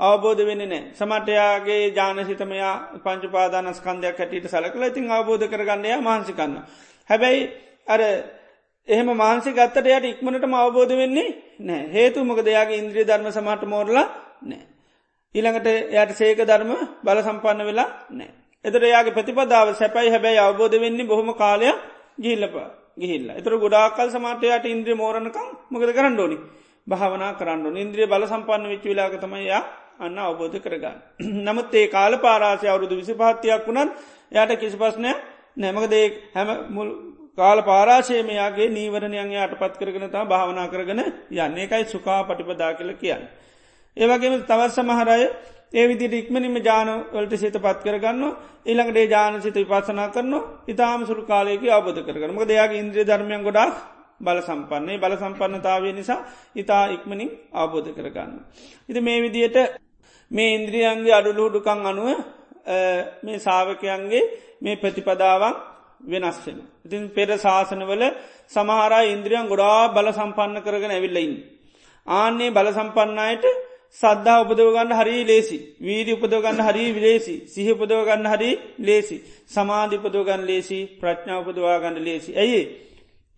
අවබෝධ වෙන නෑ සමටයාගේ ජානසිතමයා පංචුපාදානස්කන්දයක් හැටියට සලකල ඉතින් අවබෝධ කරගන්නයා මහන්සිකන්න. හැබැයි අර එහෙම මාන්සි ගත්තට යට ඉක්මනට අවබෝධ වෙන්නේ නෑ හේතු මොක දෙයාගේ ඉන්ද්‍රිය ධර්ම සමට මෝරලා නෑ. ඊළඟට යට සේක ධර්ම බල සම්පන්න වෙලා නෑ. එතර යාගේ ප්‍රතිපදාව සැපයි හැබැයි අවබෝධ වෙන්නේ බොහොම කාලයක් ගිල්ලපා. ගිහිල්ල එතර ගොඩාකල් සමාටයට ඉන්ද්‍රිය මෝරණකම් මොකද කරන්න ඕනි භාවනා කරන්න ඉන්ද්‍රිය බල සම්පන්න වෙච්ච විලාගතමයියා අන්න අවබෝධ කරගන්න. නමුත් ඒ කාල පාරාසය අවුරුදු විසි පහත්තියක් වුණත් යට කිසි පස්නය නැමකදේ හැම මුල් කාල පාරාශයමයාගේ නීවරණයන් යට පත් කරගෙන තා භාවනා කරගෙන යන්න එකයි සුකා පටිපදා කියල කියන්න. ඒවගේම තවත් සමහරය ඒ විදිට ඉක්මනිම ජානවලට සිත පත් කරගන්න ඉළඟට ජාන සිත විපසනා කරන ඉතාම සුරු කාලයක අවබධ කරගන ම දෙයාගේ ඉන්ද්‍රිය ධර්මයන් ගොඩක් බල සම්පන්නේ බල සම්පන්නතාවය නිසා ඉතා ඉක්මනින් අවබෝධ කරගන්න. ඉති මේ විදියට මේ ඉන්ද්‍රියන්ගේ අඩුලුහුඩුකං අනුව මේ සාාවකයන්ගේ මේ ප්‍රතිපදාවන් වෙනස් වෙන. ඉතින් පෙර ශාසනවල සමහරා ඉන්ද්‍රියන් ගොඩා බල සම්පන්න කරගෙන ඇවිල්ලයින්. ආන්නේ බල සම්පන්නයට සද්ධා උපදවගන්න හරි ලේසි. වීඩි උපදවගන්න හරි විලේසි සිහ උපදවගන්න හරි ලේසි. සමාධිපදවගන්න ලේසි. ප්‍රඥා උපදවාගන්න ලේසි. ඇයි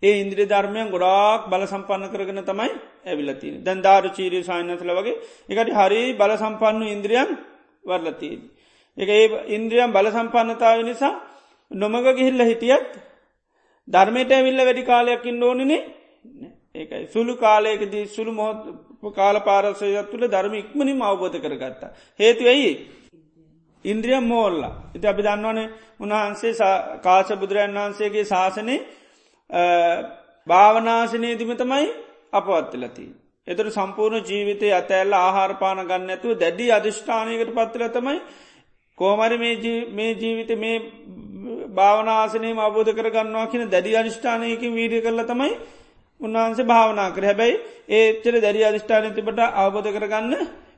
ඒ ඉන්ද්‍රී ධර්මයන් ගොඩාක් බල සම්පන්න කරගෙන තමයි ඇවිලතින දැන් ධාර චීරී සායනතල වගේ එකට හරි බල සම්පන්නු ඉන්ද්‍රියන් වර්ලතිීන්. එක ඒ ඉන්ද්‍රියම් බල සම්පන්නතාව නිසා නොමග ගිහිල්ල හිටියත් ධර්මයට ඇවිල්ල වැඩි කාලයක්කින් ඕනනේ ඒකයි සුළු කාලයකදී සුළු මොහොත් කාල පාරසයත් තුළ ධර්ම ඉක්මනින් අවබෝධ කරගත්තා. හේතු ඇයි. ඉන්ද්‍රිය මෝල්ල ඉති අපි දන්නවනේ උන්වහන්සේ කාශ බුදුරන් වහන්සේගේ ශාසනය භාවනාශනයදිම තමයි අපවත්තිලති. එතර සම්පූර්ණ ජීවිතය අතැල්ල ආහාරපාන ගන්න ඇතුව දැඩි අධිෂ්ඨානයකට පත්තිල තමයි කෝමරි මේ ජීවිත මේ භාවනාසනය අවබෝධ කරගන්නවා කියන දැඩි අනිෂ්ඨානයකින් වීඩිය කරල තමයි උන්වහන්සේ භාවනා කර හැබැයි ඒච්චර දැරි අධිෂ්ඨාන තිබට අවබෝධ කරගන්න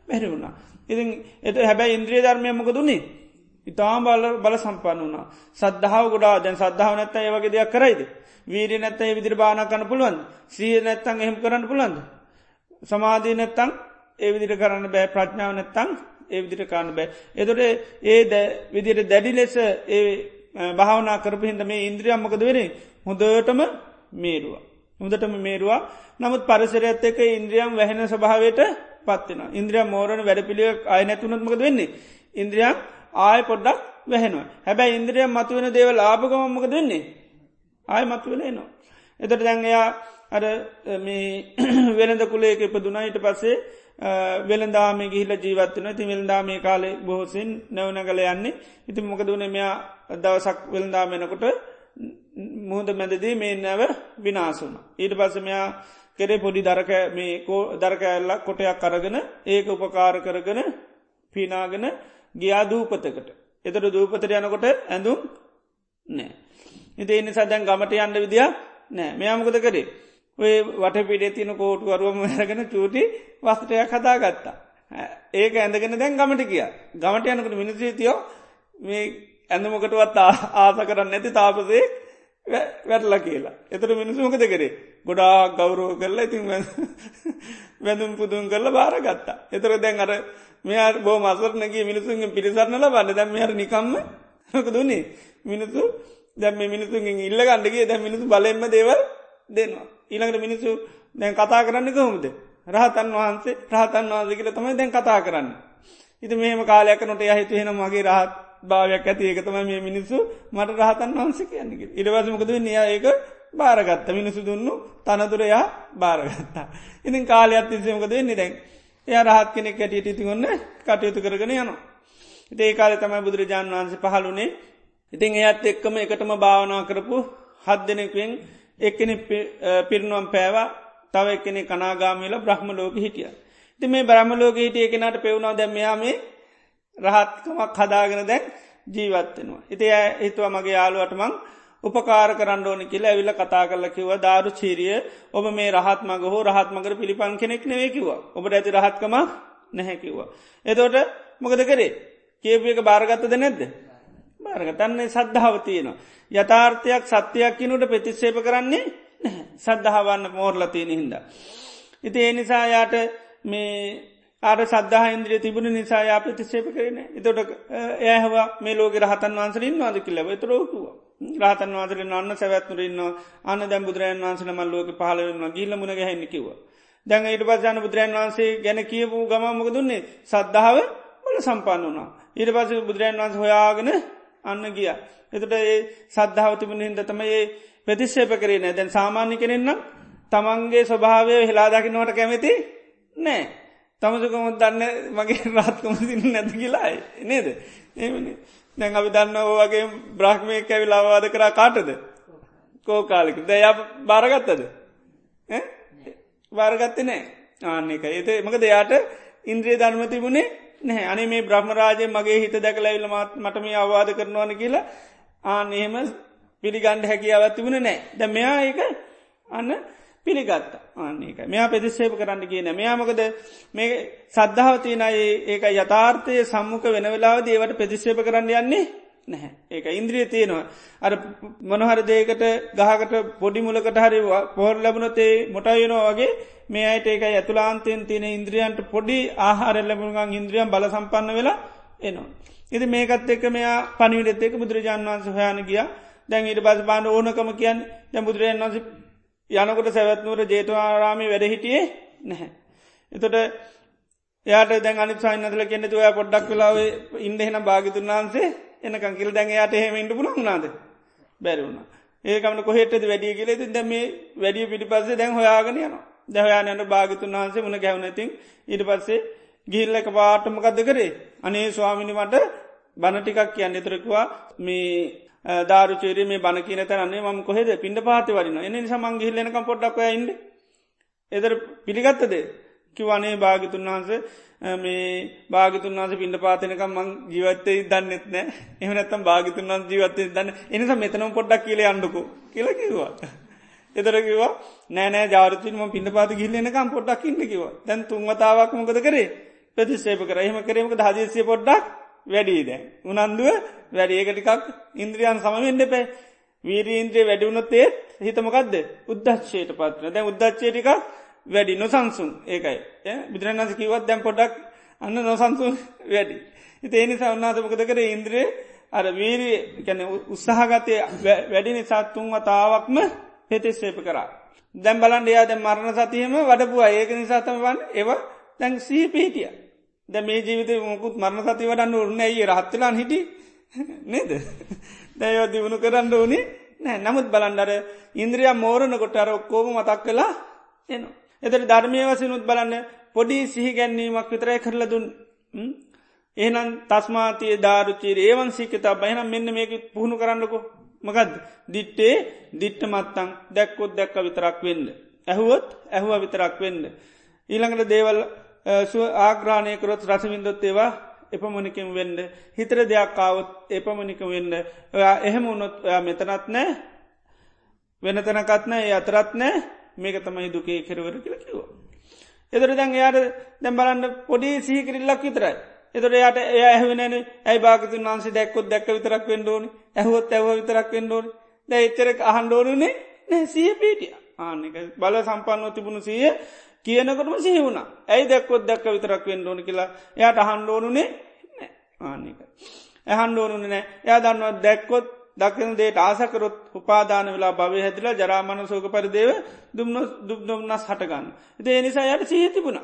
බැරි වුණා. ඉතින් එත හැබැයි ඉන්ද්‍රිය ධර්මය මොක දුන්නේ ඉතාම් බල බල සම්පන්න වුණා. සද්ධාව ගොඩා දැන් සද්ධාව නැත්ත ඒවගේ දෙයක් කරයිද? වීරී නැත්ත ඒ විදිරි බාන කන්න පුළුවන් ශ්‍රිය නැත්තන් එහෙම කරන්න පුළන්ද සමාධී නැත්තං ඒ විදිට කරන්න බෑ. ප්‍රඥාව නැත්තං ඒ විදිට කාන්න බෑ. එතොට ඒ විදිට දැඩි ලෙස ඒ භාවනා කරපහින්ද මේ ඉන්ද්‍රියම්මකද වෙරේ හොඳටම මේරුවා. හොඳටම මේරුවා. නමුත් පරිසරඇත් එක ඉන්ද්‍රියම් වැහෙන ස්භාවයට පත්වෙන ඉන්ද්‍රිය මෝරණ වැඩපිළිය අය නැතුනත්මකද වෙන්නේ? ඉන්ද්‍රියම් ආය පොඩ්ඩක් වැහෙනවා. හැබැයි ඉන්ද්‍රියම් මතුවෙන දේව ලාභගමමක දෙන්නේ ආය මත්වෙල නවා. එතට දැන්ගයා අර මේ වෙනද කුලේක ඉපදුනා. ඊට පස්සේ වෙළදාම ගිහිල ජීවත්වන ති වෙල්දා මේ කාලේ බොහෝසින් නැවනගල යන්නේ. ඉති මොකදුන මෙයා දවසක් වෙළදාමෙනකොට මුහද මැදදී මේ නැව විනාසුන. ඊට පස්සමයා කෙරේ පොඩි දරක මේ කෝ දරකඇල්ලක් කොටයක් කරගෙන ඒක උපකාර කරගෙන පිනාගෙන ගියා දූපතකට. එතට දූපතර යනකොට ඇඳුම් නෑ. ඉති එනි සදැන් ගමට යන්න විදිිය නෑ මෙයාමකද කරේ. ඔය වට පිඩේ තින කෝටු අරුවම ඇරගෙන චූටි වස්ටයක් හදා ගත්තා. ඒක ඇඳගෙන දැන් ගමට කිය ගමට යනකට මිනිස්්‍රීතියෝ මේ ඇඳමකටවත් ආස කරන්න නැති තාපසේ වැටල කියලා. එතට මිනිසුමකද කරේ ගොඩා ගෞරෝ කරලා ඉතින් වැඳුම් පුදුන් කරල බාර ගත්තා. එතර දැන් අර මෙයා බෝ මසරනගේ මිනිසුන්ගේ පිරිසරන්නල බන්න දැම් මෙහර නිකම්ම හක දුන්නේ මිනිසු දැම් මිනිසුන්ගෙන් ඉල්ල ගණඩගේ දැ මිනිසු බලෙන්ම දේවල් දෙන්නවා. ඊළඟට මිනිසු දැන් කතා කරන්න කොහොමද. රහතන් වහන්සේ රහතන් වහන්සේ කියල තමයි දැන් කතා කරන්න. ඉති මෙහම කාලයක් නොට යහිතු හෙන මගේ රහත් භාවයක් ඇති ඒක තම මේ මිනිස්සු මට රහතන් වහන්සේ කියන්නේ ඉඩවසමකද නිය ඒක බාරගත්ත මිනිසු දුන්නු තනතුරයා බාරගත්තා. ඉතින් කාලයක් තිසමකද නිදැන් එය රහත් කෙනෙක් ඇටියට ඉතිගොන්න කටයුතු කරගෙන යනවා. ඒ කාල තමයි බුදුරජාණන් වහන්සේ පහළුනේ ඉතින් එයත් එක්කම එකටම භාවනා කරපු හත් දෙනෙක්වෙන් එක්කෙන පිරිනුවම් පෑවා තව එක්කෙනෙ කනාගාමීල බ්‍රහ්ම ලෝක හිටිය. ති මේ බ්‍රහ්ම ලෝක හිටිය කෙනට පෙවුණා දැම්මයාමේ රහත්කමක් හදාගෙන දැන් ජීවත්වෙනවා. ඉති ඇ හිතුව මගේ යාළුවටමං උපකාර කරන්න ඕනි කියලා ඇවිල්ල කතා කරල කිව දාරු චීරිය ඔබ මේ රහත් මග හෝ රහත් මගර පිළිපන් කෙනෙක් නෙවේ කිවා ඔබට ඇති රහත්කම නැහැකිවා. එතෝට මොකද කරේ කියපු එක භාරගත්තද නැද්ද. බාරගතන්නේ සද්ධාව තියෙනවා. යථාර්ථයක් සත්‍යයක් කිනුට ප්‍රතිස්සේප කරන්නේ සද්ධාවන්න මෝර්ලතියන හින්ද. ඉති ඒ නිසා යාට මේ ආට සද්ධහ ඉන්ද්‍රිය තිබුණ නිසා යා ප්‍රතිශේප කරන එතොට ඒහවා මේ ලෝක රහතන් වන්සරින් වාද කිල්ලව තරෝකුව රහතන් වන්සරින් අන්න සැවැත්තුරන්න අන්න දැම් බුදුරන් වන්සන මල් ලෝක පහලවෙන්න ගිල්ල මුණ ගැහෙන්න කිව. දැන් ඊට පස්සන බුදුරන් වන්සේ ගැන කියපු ගමමක දුන්නේ සද්ධාව බල සම්පන්න වනා. ඊට පස බුදුරන් වන්ස හොයාගෙන අන්න ගිය. එතට ඒ සද්ධාව තිබුණ හිද තම ඒ ප්‍රතිශ්ෂේප කරේ නෑ දැන් සාමාන්‍ය කෙනෙන්නම් තමන්ගේ ස්වභාවය හෙලාදකිනවට කැමති නෑ. තමසකමුත් දන්න මගේ රාත්කම සින්න නැති කියලායි නේද? ඒමනි දැන් අපි දන්න ඕවගේ බ්‍රහ්මය කැවිල් අවවාද කරා කාටද? කෝකාලික. දැය බාරගත්තද? බාරගත්ත නෑ ආන්න එක ඒත මක දෙයාට ඉන්ද්‍රිය ධර්ම තිබුණේ නැහැ. අනි මේ බ්‍රහ්මරාජය මගේ හිත දැකලයිල්ල මත් මට මේ අවවාද කරනවාන කියලා ආන එහෙම පිළිගණ්ඩ හැකියාවත් තිබුණ නෑ ද මෙයා ඒක අන්න පිළිගත්ත. ආන්නේක මෙයා පෙදිස්සේප කරන්න කියන මෙයාමකද මේ සද්ධාවතියනයි ඒක යථාර්ථය සම්මුඛ වෙන වෙලාව දේවට පෙදිස්සේප කරන්න යන්නේ නැහැ. ඒක ඉන්ද්‍රිය තියෙනවා. අර මොනහර දේකට ගහකට පොඩි මුලකට හරිවා පොහොර ලැබුණතේ මොටයනවා වගේ මේ අයට ඒක ඇතුලාන්තයෙන් තියෙන ඉන්ද්‍රියන්ට පොඩි ආහාර ලැබුණගන් ඉන්ද්‍රියම් බල සම්පන්න වෙලා එනවා. ඉති මේකත් එක්ක මෙයා පනිවිඩත් එක් බුදුරජාන් වන්ස හයාන ගිය. දැන් ඊට බස් බාන්න ඕනකම කියන් දැ බුදුරජන් වන්ස යනකොට සැවත්නුවර ජේතවාරාමි වැඩ හිටියේ නැහැ. එතොට යාට දැන් අනි සයින්නදල කෙන්නෙතු ඔය පොඩ්ඩක් වෙලාව ඉන්ඩහෙන භාගිතුන් වහන්සේ එනකං කිල් දැන් යාට එහෙම ඉඩ පුුණ නාද බැරිවුණ ඒකමන කොහෙට වැඩිය කියලෙ දැ මේ වැඩිය පිටි පස්සේ දැන් හොයාගෙන යන දැහයානයට භාගිතුන් වහන්සේ මුණ ගැවනතින් ඉට පස්සේ ගිල්ල එක පාටමකක්ද කරේ? අනේ ස්වාමිනි මට බණටිකක් කියන්න. එතරකවා මේ ධාරුචේරේ මේ බණ කියන තරන්නේ ම කොහෙද පිඩ පාති වරින එනි සමන් ගිල්ලනක පොඩ්ඩක් ඉන්න. එදර පිළිගත්තද කිවනේ භාගිතුන් වහන්ස මේ භාගතුන් වන්ස පිඩ පාතනකම් මං ජීවත්තය දන්නෙත් නෑ. එහනත්තම් භාගතුන් වන්ස ජීවත්තය දන්න එනිසා මෙතනම් පොඩ්ඩක් කියල අන්ඩකු කියල කිවා. එතර කිවා නෑනෑ ජාරතිම පිඩ පාත ගිල්ලනකම් පොඩ්ඩක් ඉන්න කිව දැන් තුන්වතාවක් මොකද කරේ? ප්‍රතිශේප කර. එහම කරමක හදසිය පොඩ්ඩක් වැඩී දැ උනන්දුව වැඩි. ඒකටිකක් ඉන්ද්‍රියන් සමෙන්ඩ පැ වීරීන්ද්‍රය වැඩිවුණොත්තේ හිතමකක්ද උද්දච්චයට පත්න දැ උද්දච්චේටිකක් වැඩි. නොසන්සුන්. ඒකයි. බුදුරන්ස කිවත් දැම් පොඩක් අන්න නොසන්සුන් වැඩි. හිත ඒනිසා උන්නාතමකද කර? ඉන්ද්‍රේ අර වීරී කැන උත්සාහගතය වැඩි නිසාත්තුන් වතාවක්ම හෙතෙස්සේප කරා. දැම් බලන් එයා දැ මරණ සතියම වඩපුවා. ඒක නිසාතම වන් ඒව දැන් සී පිහිටිය. ද මේ ජීවිත මොකුත් මරණ සති වඩන්න උරන්න ඒ රහත්තලාන් හිටි නේද. දැයෝ දියුණු කරන්න ඕනි නෑ නමුත් බලන්ඩර ඉන්ද්‍රිය මෝරණ කොට අර ඔක්කෝම මතක් කලා එනවා. එතට ධර්මය වසනුත් බලන්න පොඩි සිහි ගැන්නීමක් විතරයි කරල දුන් ඒනම් තස්මාතිය ධාරුචීර ඒවන් සිකතා බයනම් මෙන්න මේක පුහුණු කරන්නකො මකද දිට්ටේ දිට්ට මත්තං දැක්කොත් දැක්ක විතරක් වෙන්න. ඇහුවොත් ඇහුව විතරක් වෙන්න. ඊළඟට දේවල් ආග්‍රාණය කරොත් රසවින්දොත් ඒවා එපමණිකම් වෙන්න. හිතර දෙයක් කාවත් එපමණික වෙන්න. ඔයා එහෙම උනොත් ඔයා මෙතනත් නෑ. වෙන තැනකත්න ඒ අතරත් නෑ. මේක තමයි දුකේ කෙරවර කියල කිව්වා. එදර දැන් එයාට දැම් බලන්න පොඩි සීකරල්ලක් විතරයි. එතොට යට එය ඇහවෙනන ඇයි භාගතුන් වන්සේ දැක්කොත් දැක්ක විතරක් වෙන්ඩෝනි ඇහොත් ඇව විතරක් වෙන්ඩෝනි ද එච්චරක් අහන්ඩෝනුනේ නෑ. සිය පීටිය ආනෙක බල සම්පන්නව තිබුණු සිය කියනකටම සිහිවුණ ඇයි දැක්කොත් දැක්ක විතරක් වෙන්ඩෝනි කියලා එයාට අහන්ඩෝනුනේ ආනික. ඇහන්ඩෝනුන නෑ එයා දන්නවා දැක්කොත් දකින දේට ආසකරොත් උපාදාන වෙලා භවය හැදිලා ජරාමණ සෝක පරිදේව දුම්න දුබ්නොම්න්නස් හටගන්න. ඒ නිසා යට සීහිතිබුණ.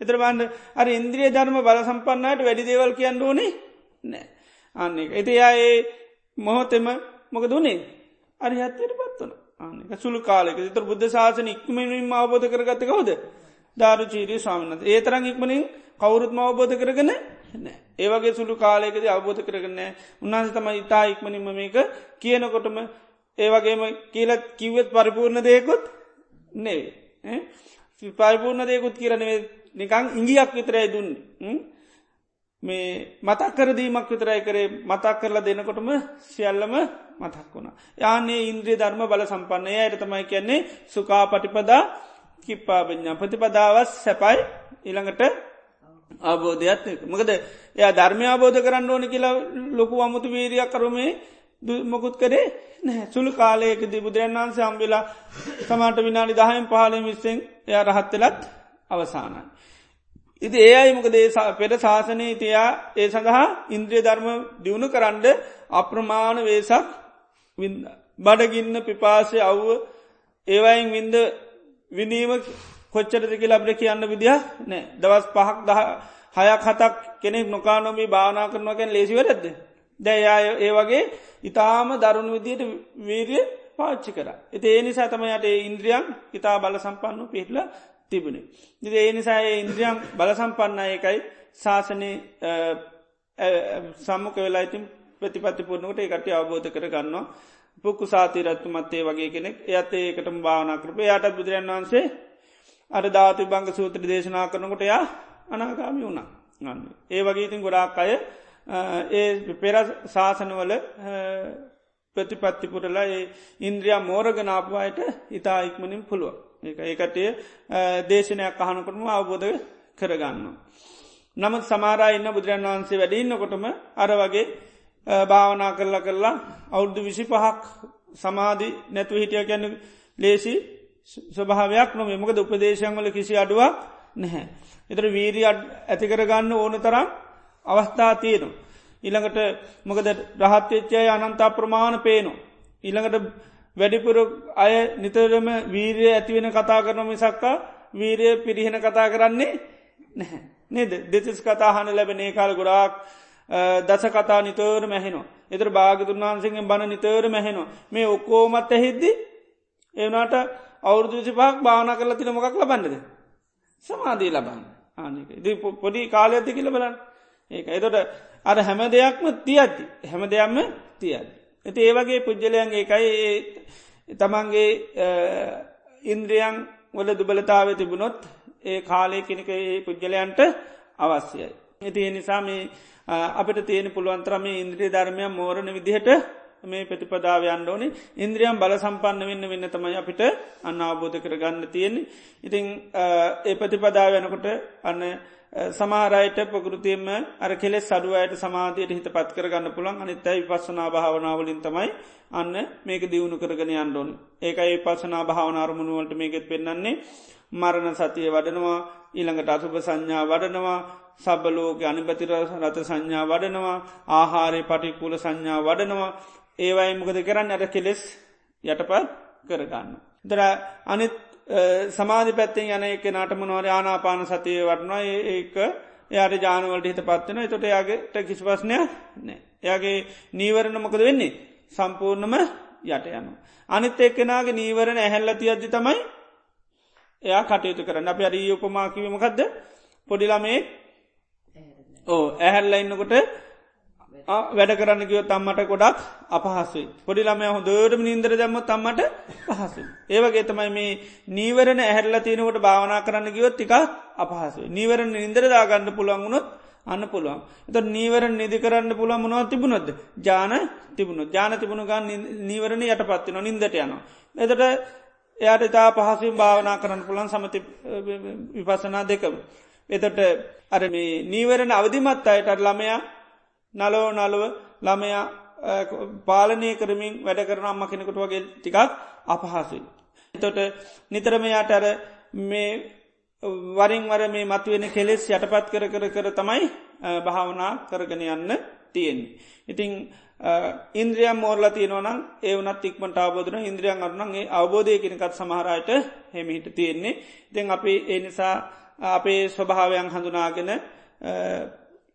එතරබන්ඩ අර ඉන්ද්‍රිය ධර්ම බල සම්පන්නයට වැඩි දේවල් කියන්න ඕනේ නෑ. අන්න එක. ඇති යා ඒ මොහොතෙම මොක දුනේ අරි හත්තයට පත්වන. ආනක සුළු කාලෙක තර බුද්ධ ශාසන ඉක්මනින්ම අවබෝධ කරගත කවද. ධාරු චීරී ස්වාමිනත ඒ තරං ඉක්මනින් කවුරුත්ම අවබෝධ කරගෙන ඒවගේ සුළු කාලයකද අවබෝධ කරගන්න උන්හන්ස තම ඉතා ඉක්මනින්ම මේක කියනකොටම ඒවගේම කියලත් කිව්වත් පරිපූර්ණ දෙයකුත් නේ පරිපූර්ණ දෙයකුත් කියරනේ නිකං ඉංගියක් විතරයි දුන්න. මේ මතක් කරදීමක් විතරයි කරේ. මතක් කරලා දෙනකොටම සියල්ලම මතක් වුණා. යානේ ඉන්ද්‍රිය ධර්ම බල සම්පන්නය අයට තමයි කියන්නේ සුකා පටිපදා කිප්පාපඥා ප්‍රතිපදාවස් සැපයි. ඉළඟට අවබෝධයක් මකද එය ධර්මය අබෝධ කරන්න ඕන කියලා ලොකු අමුතු වීරයක් කරුමේ මොකුත් කරේ නෑ සුළු කාලයකද බුදුරන් වන්සේ අම්බිලා සමාට විනාඩි දහයෙන් පහලින් විස්සෙන් එය රහත්තලත් අවසානයි. ඉති ඒ අයි මොකදේ? පෙර ශාසනයේ තියා ඒ සඳහා ඉන්ද්‍රිය ධර්ම දියුණු කරන්ඩ අප්‍රමාණ වේසක් බඩගින්න පිපාසය අව්ව ඒවයින් වින්ද විනීම කොච්චරද කියලා අපට කියන්න විදිහ නෑ දවස් පහක් දහ හයක් හතක් කෙනෙක් නොකානොමී භානා කරනවකැන් ලේසිවරද දැයා ඒ වගේ ඉතාම දරුණු විදියට වීරිය පාච්චි කර. එති ඒ නිසා තමයට ඉන්ද්‍රියන් ඉතා බල සම්පන්නු පිහිටල තිබුණේ. ඉති ඒ නිසා ඉන්ද්‍රියම් බල සම්පන්න එකයි ශාසනය සම්මුක වෙලා ඉතින් ප්‍රතිපත්ති පුරණකට එකට අවබෝධ කර ගන්නවා. පුක්කු සාතිරත්තු මත්තේ වගේ කෙනෙක් එයත් ඒකටම භාවනා කරපේ යාටත් බුදුරන් වන්සේ අර ධාතු බංග සූත්‍ර දේශනා කරනකොට යා අනාගාමි වුණා ගන්න. ඒ වගේ ඉතින් ගොඩාක් අය ඒ පෙර ශාසනවල ප්‍රතිපත්තිපුරලා ඒ ඉන්ද්‍රියයා මෝරගනාපුවායට ඉතා ඉක්මනින් පුළුව. ඒකටය දේශනයක් අහනකොටම අවබෝධ කරගන්න. නමුත් සමාරා ඉන්න බුදුරන් වහන්සේ වැඩඉන්නකොටම අර වගේ භාවනා කරලා කරලා අවුද්ධ විසි පහක් සමාධි නැතුව හිටිය ගැන්න ලේසි ස්වභාවයක් නොම මොකද උපදේශයන්වල කිසි අඩුවක් නැහැ. එතර වීරී ඇතිකරගන්න ඕන තරම් අවස්ථා තියනු. ඉළඟට මොකද රහත්්‍යච්චය අනන්තා ප්‍රමාණ පේනු. ඉළඟට වැඩිපුර අය නිතරම වීරය ඇතිවෙන කතා කරන මිසක්කා වීරය පිරිහෙන කතා කරන්නේ නැහැ. නේද දෙතිස් කතාහන ලැබෙනේ කාල ගොඩාක් දස කතා නිතවර මැහෙනවා. එතර භාගතුන් වහන්සේෙන් බණ නිතවර මැහෙනවා. මේ ඔක්කෝමත් ඇහිද්දි ඒවනාට අවුරදු විසිපහක් භාවනා කරලා තින මොකක් ලබන්නද. සමාධී ලබන්න ආනික ද පොඩි කාලය ඇති කියල බලන්න ඒක එතොට අර හැම දෙයක්ම තියද්දි හැම දෙයක්ම තියද. ඇති ඒවගේ පුද්ගලයන් ඒකයි තමන්ගේ ඉන්ද්‍රියන් වල දුබලතාව තිබුණොත් ඒ කාලය කෙනෙක ඒ පුද්ගලයන්ට අවශ්‍යයි. ඇති නිසා මේ අපට තියෙන පුළුවන්තරම ඉන්ද්‍රිය ධර්මය මෝරණ විදිහට මේ ප්‍රතිපදාව යන්න ඕනි. ඉන්ද්‍රියම් බල සම්පන්න වෙන්න වෙන්න තමයි අපිට අන්න අවබෝධ කරගන්න තියෙන්නේ. ඉතිං ඒ ප්‍රතිපදාව යනකොට අන්න සමාරයට පකෘතියම අර කෙලෙස් සඩුවයට සමාධයට හිත පත් කරගන්න පුළන් අනිත්තයි පස්සනා භාවනාවලින් තමයි අන්න මේක දියුණු කරගෙන අන්ඩෝන් ඒකයි පසනා භාවනාරමුණුවලට මේකෙත් පෙන්න්නන්නේ මරණ සතිය වඩනවා. ඊළඟට අසුභ සංඥා වඩනවා සබලෝක අනිපතිර රත සංඥා වඩනවා ආහාරය පටිකුල සංඥා වඩනවා ඒවයි මොකද කරන්න අර කෙලෙස් යටපත් කරගන්න. දර අනිත් සමාධි පැත්තෙන් යන එක නටමනවර ආනාපාන සතිය වටනවා ඒක එයාට ජානවලට හිත පත්වන තොට යාගේට කිසි පස්නය නෑ. එයාගේ නීවරණ මොකද වෙන්නේ සම්පූර්ණම යට යනු. අනිත් එක්කෙනගේ නීවරණ ඇහැල්ලති අද්දි තමයි එයා කටයුතු කරන්න අප අරී උපමාකිවීමකක්ද පොඩිලාමේ ඕ ඇහැල්ල ඉන්නකොට වැඩ කරන්න කිව තම්මට ගොඩක් අපහසුයි. පොඩිලම හොදරම නින්දර දැම්ම තම්මට පහසු. ඒවගේ තමයි මේ නීවරණ ඇහැල්ල තියනකොට භාවනා කරන්න කිවොත් ටික අපහසු. නීවරණ නින්දරදා ගන්න පුළුවන් වුණොත් අන්න පුළුවන්. එත නීවරණ නිදි කරන්න පුළුවන් මොනව තිබුණොද ජාන තිබුණු ජාන තිබුණු ගන්න නීවරණ යට පත්තින නින්දට යනවා. එතට එයට තා පහසුම් භාවනා කරන්න පුළන් සමති විපසනා දෙකම. එතට අර මේ නීවරණ අවධිමත් අයට ළමයා නලෝ නලුව ළමයා පාලනය කරමින් වැඩ කරන අම්ම කෙනෙකුට වගේ ටිකක් අපහසුයි. එතොට නිතරමයාට අර මේ වරින්වර මේ මතුවෙන කෙලෙස් යටපත් කර කර කර තමයි භාවනා කරගෙන යන්න තියෙන්නේ. ඉතිං ඉන්ද්‍රියම් මෝර්ල තියෙනවනම් ඒවනත් ඉක්මට අවබෝධන ඉන්ද්‍රියන් අරනගේ අවබෝධය කෙනකත් සමහරයට හෙමිහිට තියෙන්නේ. දෙන් අපි ඒ නිසා අපේ ස්වභාවයන් හඳුනාගෙන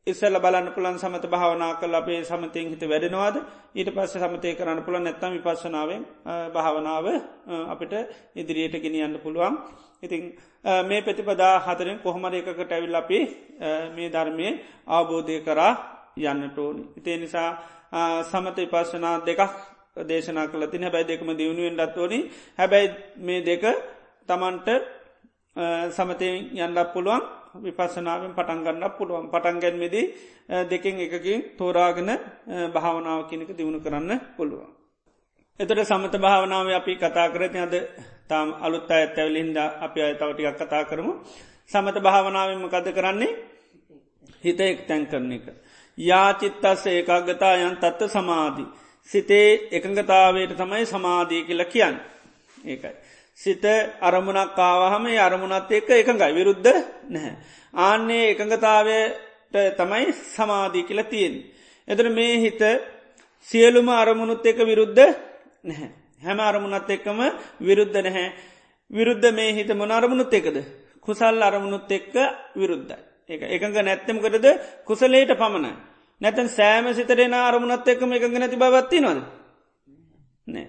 ඉස්සල බලන්න පුළන් සමත භාවනා කල් අපේ සමතයෙන් හිත වැඩෙනවාද ඊට පස්ස සමතය කරන්න පුළන් නැත්තම් විපස්සනාවෙන් භාවනාව අපිට ඉදිරියට ගෙනියන්න පුළුවන් ඉතිං මේ ප්‍රතිපදා හතරෙන් කොහොමර එකකට ඇවිල් අපි මේ ධර්මය අවබෝධය කරා යන්නට ඕනි. ඉතිේ නිසා සමත විපස්සනා දෙකක් දේශනා කල තින හැබැයි දෙකම දියුණුවෙන් දත්වනි හැබැයි මේ දෙක තමන්ට සමතයෙන් යන්නක් පුළුවන් විපස්සනාවෙන් පටන්ගන්න පුළුවන්. පටන්ගැන්මෙදී දෙකින් එකකින් තෝරාගෙන භාවනාව කෙනෙක දියුණු කරන්න පුළුවන්. එතට සමත භාවනාව අපි කතා කරති අද තාම් අලුත් අඇත් ඇවලින්ද අපි අයතවටිකක් කතා කරමු. සමත භාවනාවම කද කරන්නේ? හිත එක් තැන් කරන එක. යාචිත්තස්ස ඒකාගතා යන් තත්ත සමාධී. සිතේ එකඟතාවයට තමයි සමාධී කියල කියන්න. ඒකයි. සිත අරමුණක් කාවහම අරමුණත් එක්ක එකඟයි විරුද්ධ නැහැ. ආන්නේ එකඟතාවයට තමයි සමාධී කියල තියෙන්. එතන මේ හිත සියලුම අරමුණුත් එක විරුද්ධ නැහැ. හැම අරමුණත් එක්කම විරුද්ධ නැහැ. විරුද්ධ මේ හිත මොන අරමුණුත් එකද. කුසල් අරමුණුත් එක්ක විරුද්ධයි. එක එකඟ නැත්තමකටද කුසලේට පමණයි. නැතන් සෑම සිතරෙන අරමුණත් එක්කම එකඟ නැති බවත්ති නොද. නෑ.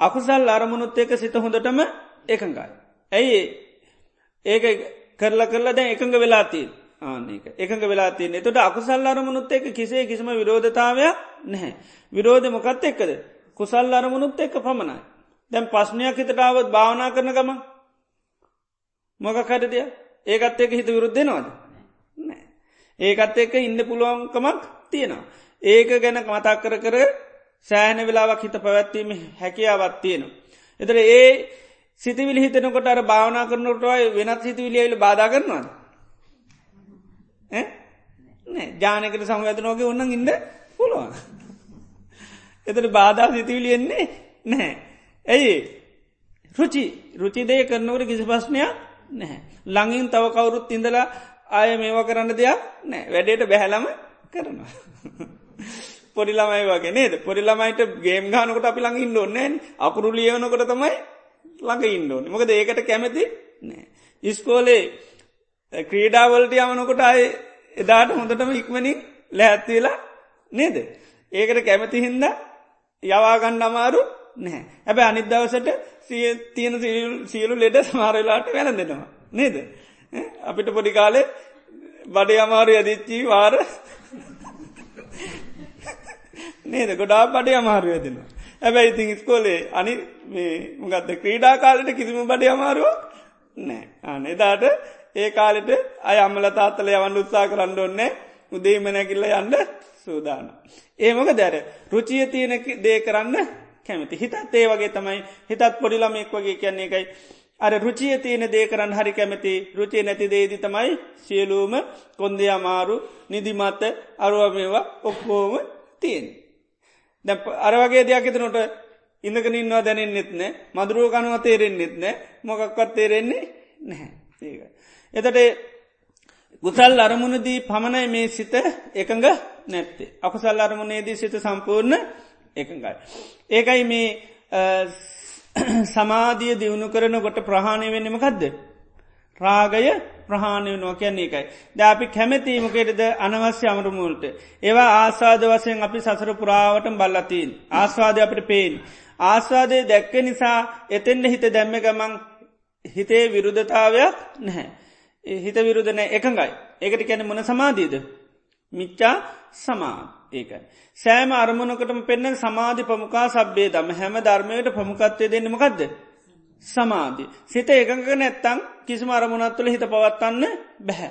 අකුසල් අරමුණුත් එක සිත හොඳටම එකඟයි. ඇයි ඒක කරලා කරලා දැන් එකඟ වෙලාතිී ආනක එකඟ වෙලාතිී එතට අකුසල් අරමුණුත් එක කිසේ කිසිම විරෝධතාවයක් නැහැ. විරෝධ මොකත් එක්කද. කුසල් අරමුණුත් එක්ක පමණයි. දැන් පස්්නයක් හිතටාවත් භාවනා කරන ගම මොක කටදය ඒකත් එක හිත විරුද්ධෙනවාද. නෑ. ඒකත් එක්ක ඉන්න පුළුවන්කමක් තියෙනවා. ඒක ගැන මතක් කර කර සෑහන වෙලාවක් හිත පැවැත්වීම හැකියාවත් තියෙනවා. එතර ඒ සිතිවිලි හිතනකොට අර භාවනා කරනටයි වෙනත් සිතිවිලියයිල බාධ කරනවාද. ජානකට සමඇතනෝක ඔන්න ඉන්න පුළුවන්. එතට බාධා සිතිවිලියෙන්නේ නැහැ. ඇයි රුචි රුචිදය කරනවට කිසි පස්්නයක් නැහැ. ළඟින් තව කවුරුත් ඉඳලා ආය මේව කරන්න දෙයක් නෑ වැඩේට බැහැලම කරනවා. පොඩිළමයි වගේ නේද පොඩිළමයිට ගේම් ගානකට අපි ළඟ ඉන්න ඕන්නෑ අකුරු ලියවනකොට තමයි ළඟ ඉන්න ඕන මොකද ඒකට කැමති නෑ. ඉස්කෝලේ ක්‍රීඩාවලට යමනකොට අය එදාට හොඳටම ඉක්මනින් ලැහැත්වෙලා නේද. ඒකට කැමති හින්ද යවාගන්න අමාරු නැහැ. හැබැ අනිදවසට තියෙන සියලු ලෙඩ සමාරලාට වැළඳෙනවා. නේද. අපිට පොඩි කාලේ බඩ අමාරු යදිච්චී වාර. නේද? ගොඩා බඩ අමාරුව දෙනවා. ඇබැයි ඉතින් ස්කෝලේ අනි මොගත්ත ක්‍රීඩා කාලට කිසිම බඩ අමාරුව නෑ අන එදාට ඒ කාලෙට අය අම්මල තාත්තල යවන්න උත්සා කරන්න ඔන්නේ උදේම නැකිල්ල යන්න සූදාන. ඒමක දැර රුචිය තියෙන දේ කරන්න කැමති. හිතත් ඒ වගේ තමයි. හිතත් පොඩිලමෙක් වගේ කියන්නේ එකයි අර රුචිය තියෙන දේ කරන්න හරි කැමති රුචිය නැති දේදි තමයි සියලූම කොන්දේ අමාරු නිදිමත්ත අරුවමේවා ඔක්කෝම තියෙන්. දැ අර වගේ දෙයක් එතනොට ඉඳකන ඉන්නවා දැනෙන්න්නෙත් නෑ මදුරුව කනුව තේරෙන්න්නෙත් නෑ මොකක්වත් තේරෙන්නේ නැහැ ඒක. එතට ගුසල් අරමුණදී පමණයි මේ සිත එකඟ නැත්තේ. අකුසල් අරමුණේදී සිත සම්පූර්ණ එකඟයි. ඒකයි මේ සමාධිය දියුණු කරනකොට ප්‍රහාණය වෙන්නමකක්ද. රාගය ප්‍රහාණය නවා කියන්නේ එකයි. ද අපි කැමැතීමකෙටද අනවශ්‍ය අමරුමුල්ට. ඒවා ආස්වාද වසයෙන් අපි සසර පුරාවට බල්ලතින්. ආස්වාදය අපට පේෙන්. ආස්වාදය දැක්ක නිසා එතෙන්ට හිත දැම්ම ගමන් හිතේ විරුද්ධතාවයක් නැහැ. හිත විරුද්ධනෑ එකඟයි. ඒකට කැන මොන සමාධීද. මිච්චා සමා ඒකයි. සෑම අරමුණකටම පෙන්න්න සමාධි පමුකා සබ්බේ දම හැම ධර්මයට ප්‍රමුකත්වය දෙන්නමකක්ද. සමාධී. සිත එකක නැත්තං කිසිම අරමුණත් තුළ හිත පවත්වන්න බැහැ.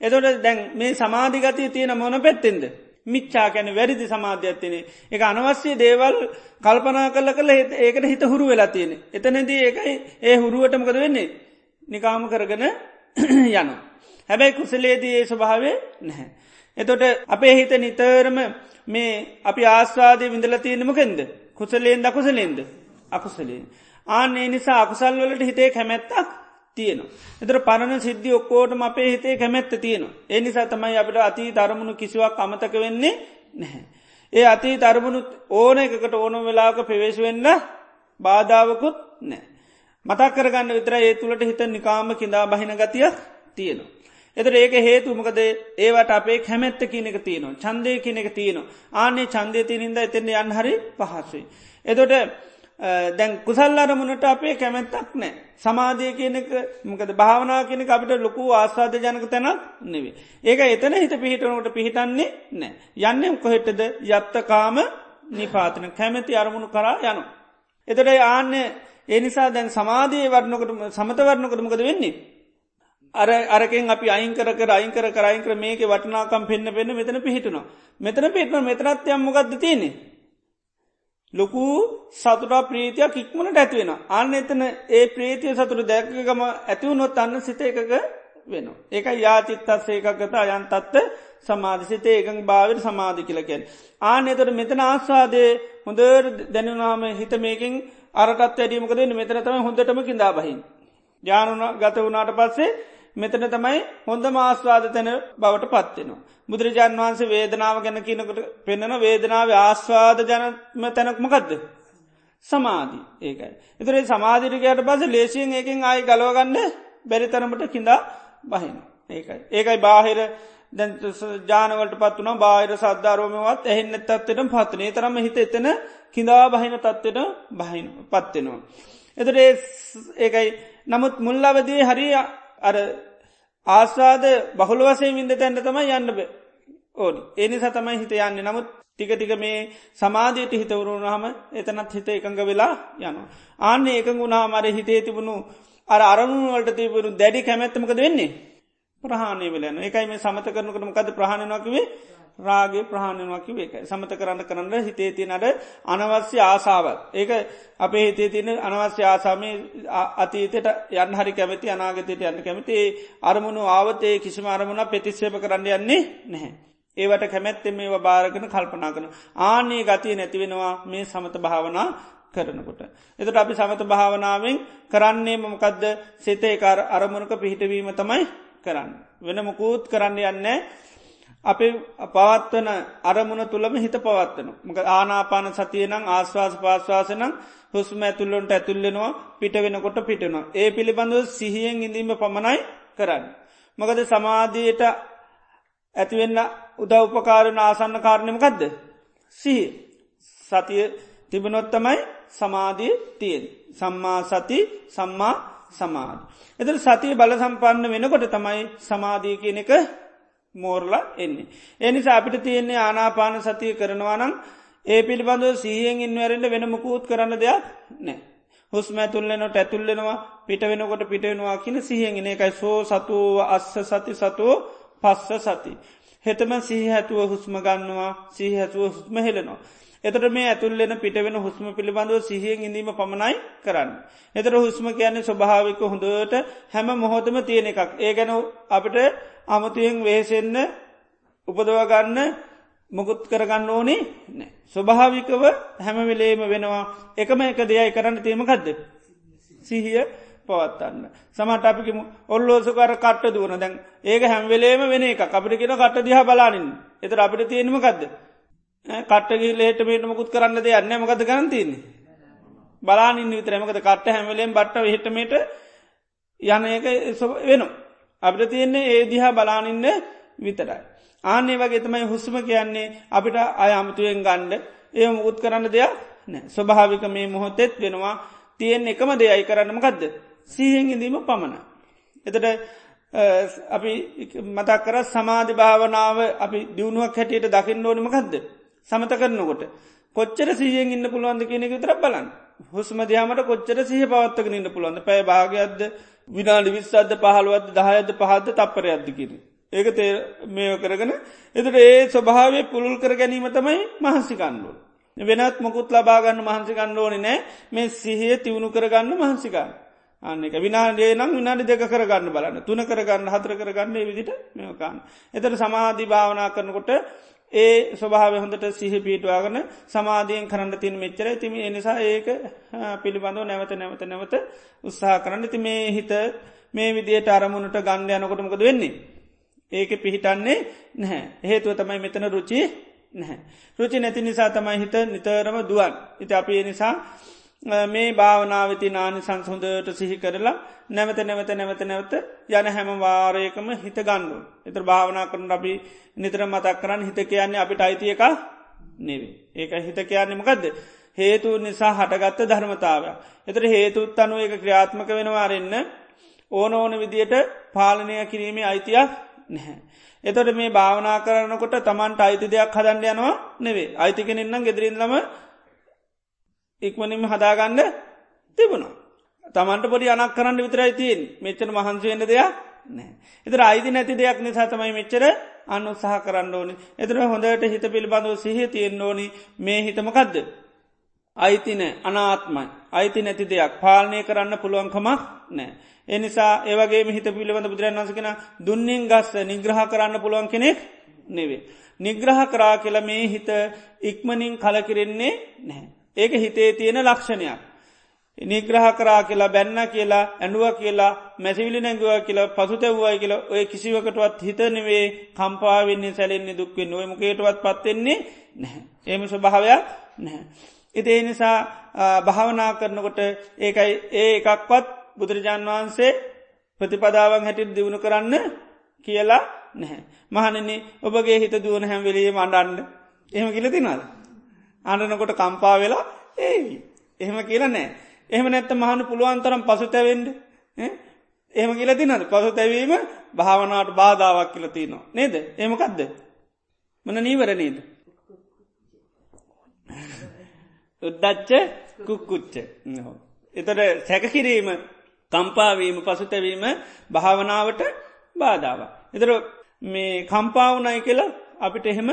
එතොට දැන් මේ සමාධිගතය තියෙන මොන පැත්තෙන්ද. මිච්චා කැන වැරිදි සමාධ්‍යයක්ත්තිනේ එක අනවශ්‍ය දේවල් කල්පනා කල්ල කළ ඒකට හිත හුරු වෙලා තියෙන. එතනදී ඒකයි ඒ හුරුවටමකද වෙන්නේ. නිකාම කරගෙන යන. හැබැයි කුසලේදී ඒ ස්වභාවේ නැහැ. එතොට අපේ හිත නිතරම මේ අපි ආස්වාදය විඳල තියෙනමකෙන්ද කුසලයෙන් දකුසලෙන්ද අකුසලයෙන්. ආනේ නිසා අකුසල් වලට හිතේ කැමැත්තක් තියෙනවා. එතර පරණ සිද්ධි ඔක්කෝටම අපේ හිතේ කැමැත්ත තියෙනවා. ඒ නිසා තමයි අපට අති තරමුණු කිසිවක් අමතක වෙන්නේ නැහැ. ඒ අති තරමුණු ඕන එකකට ඕන වෙලාක පෙවේශ වෙන්න බාධාවකුත් නෑ. මතක් කරගන්න විතර ඒ තුළට හිත නිකාම කිඳා බහින ගතියක් තියෙනවා. එතර ඒක හේතුමකද ඒවට අපේ කැමැත්ත කියනෙක තියනවා චන්දය කියනෙක තියනවා ආනේ චන්දය තිනින්ද එතෙන්න යන් හරි පහසුයි. එතොට දැන් කුසල් අරමුණට අපේ කැමැත්තක් නෑ සමාධය කියනක මකද භාවනා කියනක අපිට ලොකු ආස්වාද ජනක තැනක් නෙවේ. ඒක එතන හිත පිහිටනකට පිහිටන්නේ නෑ. යන්නම් කොහෙටද යත්තකාම නිපාතන කැමැති අරමුණු කරා යනු. එතට ආන්න ඒ නිසා දැන් සමාධය වරණකට සමතවරණකටමකද වෙන්නේ. අර අරකෙන් අපි අයිංකර කර අයිංකර කරයිංකර මේක වටනාකම් පෙන්න්න පෙන්න්න මෙතන පිහිටුනවා. මෙතන පිටන මෙතනත්යම් මොකක්ද තියන්නේ. ලොකු සතුරා ප්‍රීතියක් ඉක්මනට ඇතිවෙන. අන්න එතන ඒ ප්‍රීතිය සතුරු දැකගම ඇතිවුණොත් අන්න සිත එකක වෙන. ඒක යාචිත්තත් ඒකගත අයන්තත්ත සමාධසිතේ ඒකං භාවට සමාධි කියලකෙන්. ආන එතට මෙතන ආස්වාදය හොඳ දැනුනාම හිත මේකින් අරටත් වැඩීමකද මෙතන තම හොඳටම කින්දා බහින්. ජානුන ගත වුණාට පස්සේ මෙතන තමයි හොඳ මාස්වාද තැන බවට පත්වෙනවා. බුදුරජාන් වහන්සේ වේදනාව ගැන කියනකට පෙන්න්නන වේදනාව ආස්වාද ජනම තැනක්මකක්ද. සමාධී ඒකයි. එතුරේ සමාධිරිකයට පස ලේසියෙන් ඒකින් ආයි ගලවගන්න බැරිතරමට කිඳා බහින. ඒකයි. ඒකයි බාහිර දැන් ජානවලට පත් වන බාහිර සද්ධාරෝමවත් එහෙන්න තත්වයට පත්වනේ තරම හිත එතන කිඳා බහින තත්වයට බහින පත්වෙනවා. එතට ඒකයි නමුත් මුල්ලවදී හරි අර ආස්වාද බහුල වසේ විින්ද තැන්ට තමයි යන්න බ ඕනි. ඒනි සතමයි හිත යන්න. නමුත් ටික ටික මේ සමාධයට හිතවරුණහම එතනත් හිත එකඟ වෙලා යනවා. ආන්නේ එකඟ වුණා මර හිතේ තිබුණු අර අරමුණුවලට තිබුණු දැඩි කැමැත්තමකද වෙන්නේ? ප්‍රහාණය වෙලන එකයි මේ සමත කරනකටම කද ප්‍රහණනකිවේ රාගේ ප්‍රහණනවාකි වේක සමත කරන්න කරන්න හිතේ තියනට අනවශ්‍ය ආසාවත්. ඒක අපේ හිතේ තියන අනවශ්‍ය ආසාමය අතීතයට යන් හරි කැමති අනාගතයට යන්න කැමති අරමුණු ආවතේ කිසිම අරමුණ ප්‍රතිශ්‍යප කරන්න යන්නේ නැහැ. ඒවට කැමැත්තෙ මේ භාරගන කල්පනා කන ආනේ ගතිය නැතිවෙනවා මේ සමත භාවනා කරනකොට. එතට අපි සමත භාවනාවෙන් කරන්නේ මොකක්ද සිතේ අරමුණක පිහිටවීම තමයි කරන්න. වෙන මොකූත් කරන්න යන්නේ අපේ පවත්වන අරමුණ තුළම හිත පවත්වන. මක ආනාපාන සතියනම් ආශ්වාස පාශ්වාසනම් හුස්ම ඇතුල්ලොන්ට ඇතුල්ලෙනවා පිට වෙනකොට පිටනවා. ඒ පිළිබඳව සිහියෙන් ඉඳීම පමණයි කරන්න. මකද සමාධයට ඇතිවෙන්න උද උපකාරණ ආසන්න කාරණයමකක්ද. සිහි සතිය තිබනොත්තමයි සමාධී තියෙන්. සම්මා සති සම්මා සමාධ. එතර සතිය බල සම්පන්න වෙනකොට තමයි සමාධී කියන එක මෝර්ලා එන්නේ. එනිසා අපිට තියෙන්නේ ආනාපාන සතිය කරනවානම් ඒ පිළිබඳව සීහෙන් ඉන්වරෙන්ට වෙන මුකූත් කරන්න දෙයක් නෑ. හුස්ම ඇතුල්ලනොට ඇතුල්ලෙනවා පිට වෙනකොට පිටවෙනවා කියන සිහෙන්ගෙන එකයි සෝ සතුව අස්ස සති සතුව පස්ස සති. හෙතම සිහ ඇතුව හුස්ම ගන්නවා සිහ ඇතුව හුස්ම හෙලනවා. එතට මේ ඇතුල්ලෙන පිටවෙන හුස්ම පිළිබඳව සිහියෙන් ඉඳීම පමණයි කරන්න. එතර හුස්ම කියන්නේ ස්වභාවික හොඳට හැම මොහොතම තියෙන එකක්. ඒ ගැන අපිට අමතුයෙන් වේසෙන්න උපදවගන්න මොකුත් කරගන්න ඕනේ නෑ. ස්වභාවිකව හැමවිලේම වෙනවා එකම එක දෙයයි කරන්න තීමකක්ද. සිහිය පවත්තන්න. සමට අපිකම ඔල්ලෝසුකර කට්ට දුවන දැන් ඒක හැම්වෙලේම වෙන එක අපිට කියෙන කට දිහ බලානින් එතර අපිට තියෙනමකක්ද. කට්ටගේ ලේට මේට මොකුත් කරන්න දෙ යන්න මකද ගන්තින්නේ. බලානින් විතරමකද කට්ට හැමලෙන් බට්ට හිටමට යන එක වෙනවා. අපිට තියෙන්නේ ඒ දිහා බලානින්න විතරයි. ආනේ වගේ තමයි හුස්ම කියන්නේ අපිට අයමතුයෙන් ගණ්ඩ ඒ මුකුත් කරන්න දෙයක් නෑ ස්වභාවික මේ මොහොතෙත් වෙනවා තියෙන් එකම දෙයයි කරන්නමකක්ද සීහෙන් ඉදීම පමණ. එතට අපි මතක් කර සමාධි භාවනාව අපි දියුණුවක් හැටියට දකින්න ඕනිමකක්ද සමත කරනකොට කොච්චර සියෙන් ඉන්න පුළුවන්ද කියනෙක විතර බලන්න හුස්ම දයාමට කොච්චර සහ පවත්තක ඉන්න පුළුවන්ද පැය භාගයක්ද විනාඩි විස්සද්ද පහළුවද දහයද පහද තප්පර අද්දකිර. ඒක තේ මේ කරගෙන එතට ඒ ස්වභාවය පුළුල් කර ගැනීම තමයි මහන්සිකන්ඩුව. වෙනත් මොකුත් ලබාගන්න මහන්සිකන්න ඕනි නෑ මේ සිහිය තිවුණු කරගන්න මහන්සිකන්න. අන්නක විනාඩේ නම් විනාඩි දෙක කරගන්න බලන්න තුන කරගන්න හතර කරගන්න විදිට මෙකන්න. එතට සමාධී භාවනා කරනකොට ඒ ස්වභාව හොඳට සිහ පිටවාගන සමාධියෙන් කරන්න තින් මෙච්චර තිම එනිසා ඒක පිළිබඳව නැවත නැවත නැවත උත්සාහ කරන්න ති මේ හිත මේ විදියට අරමුණට ගණ්ඩ යනකොටමකද වෙන්නේ. ඒක පිහිටන්නේ නැහැ. හේතුව තමයි මෙතන රුචි නැහැ. රුචි නැති නිසා තමයි හිත නිතරම දුවන්. ඉති අපි නිසා මේ භාවනාවති නානි සංසහොඳට සිහි කරලා නැවත නැවත නැවත නැවත යන හැම වාරයකම හිත ගණ්ඩුව. එතර භාවනා කරන අපි නිතර මතක් කරන්න හිත කියන්නේ අපිට අයිතිය එක නෙවේ. ඒක හිත කියන්නේ මකදද. හේතු නිසා හටගත්ත ධර්මතාව. එතර හේතුත් අනුව එක ක්‍රියාත්මක වෙනවාරෙන්න්න ඕන ඕන විදියට පාලනය කිරීමේ අයිතියක් නැහැ. එතොට මේ භාවනා කරනකොට තමන්ට අයිති දෙයක් හදන්ඩ යනවා නෙවේ අයිතිකෙනෙන්නම් ගෙදරින්ලම ඉක්මනින්ම හදාගන්න තිබුණා. තමන්ට පොඩි අනක් කරන්න විතරයි තියෙන් මෙච්චර මහන්සුවෙන්ට දෙයක් නෑ. එතර අයිති නැති දෙයක් නිසා තමයි මෙච්චර අන්න උත්සාහ කරන්න ඕනි. එතර හොඳට හිත පිළිබඳව සිහ තියෙන් ඕනි මේ හිතමකක්ද. අයිතින අනාත්මයි අයිති නැති දෙයක් පාලනය කරන්න පුළුවන්කමක් නෑ. එනිසා ඒවගේ හිත පිළිබඳ බුදුරන් වසකෙන දුන්නින් ගස්ස නිග්‍රහ කරන්න පුළුවන් කෙනෙක් නෙවේ. නිග්‍රහ කරා කියල මේ හිත ඉක්මනින් කලකිරෙන්නේ නැහැ. ඒක හිතේ තියෙන ලක්ෂණයක්. නිග්‍රහ කරා කියලා බැන්න කියලා ඇඩුව කියලා මැසිවිලි නැගුව කියලා පසුතැව්වයි කියලා ඔය කිසිවකටවත් හිතනවේ කම්පාවෙන්නේ සැලෙන්නේ දුක්වෙන් නොයමකේටවත් පත්වෙන්නේ නැහැ. ඒම ස්වභාවයක් නැහැ. ඉතිේ නිසා භාවනා කරනකොට ඒකයි ඒ එකක්වත් බුදුරජාන් වහන්සේ ප්‍රතිපදාවන් හැටිට දියුණු කරන්න කියලා නැහැ. මහනන්නේ ඔබගේ හිත දුවන හැම්වෙලේ මණ්ඩන්න එහෙම කියල තිනාද. අඩනකොට කම්පා වෙලා ඒවි. එහෙම කියලා නෑ. එහෙම නැත්ත මහනු පුළුවන්තරම් පසු තැවෙන්ඩ එහෙම කියල තිනද පසු තැවීම භාවනාවට බාධාවක් කියල තියනවා. නේද ඒමකක්ද. මන නීවර නේද. උද්දච්ච කුක්කුච්ච. එතට සැකකිරීම කම්පාවීම පසුතැවීම භාවනාවට බාධාව. එතර මේ කම්පාවනයි කියලා අපිට එහෙම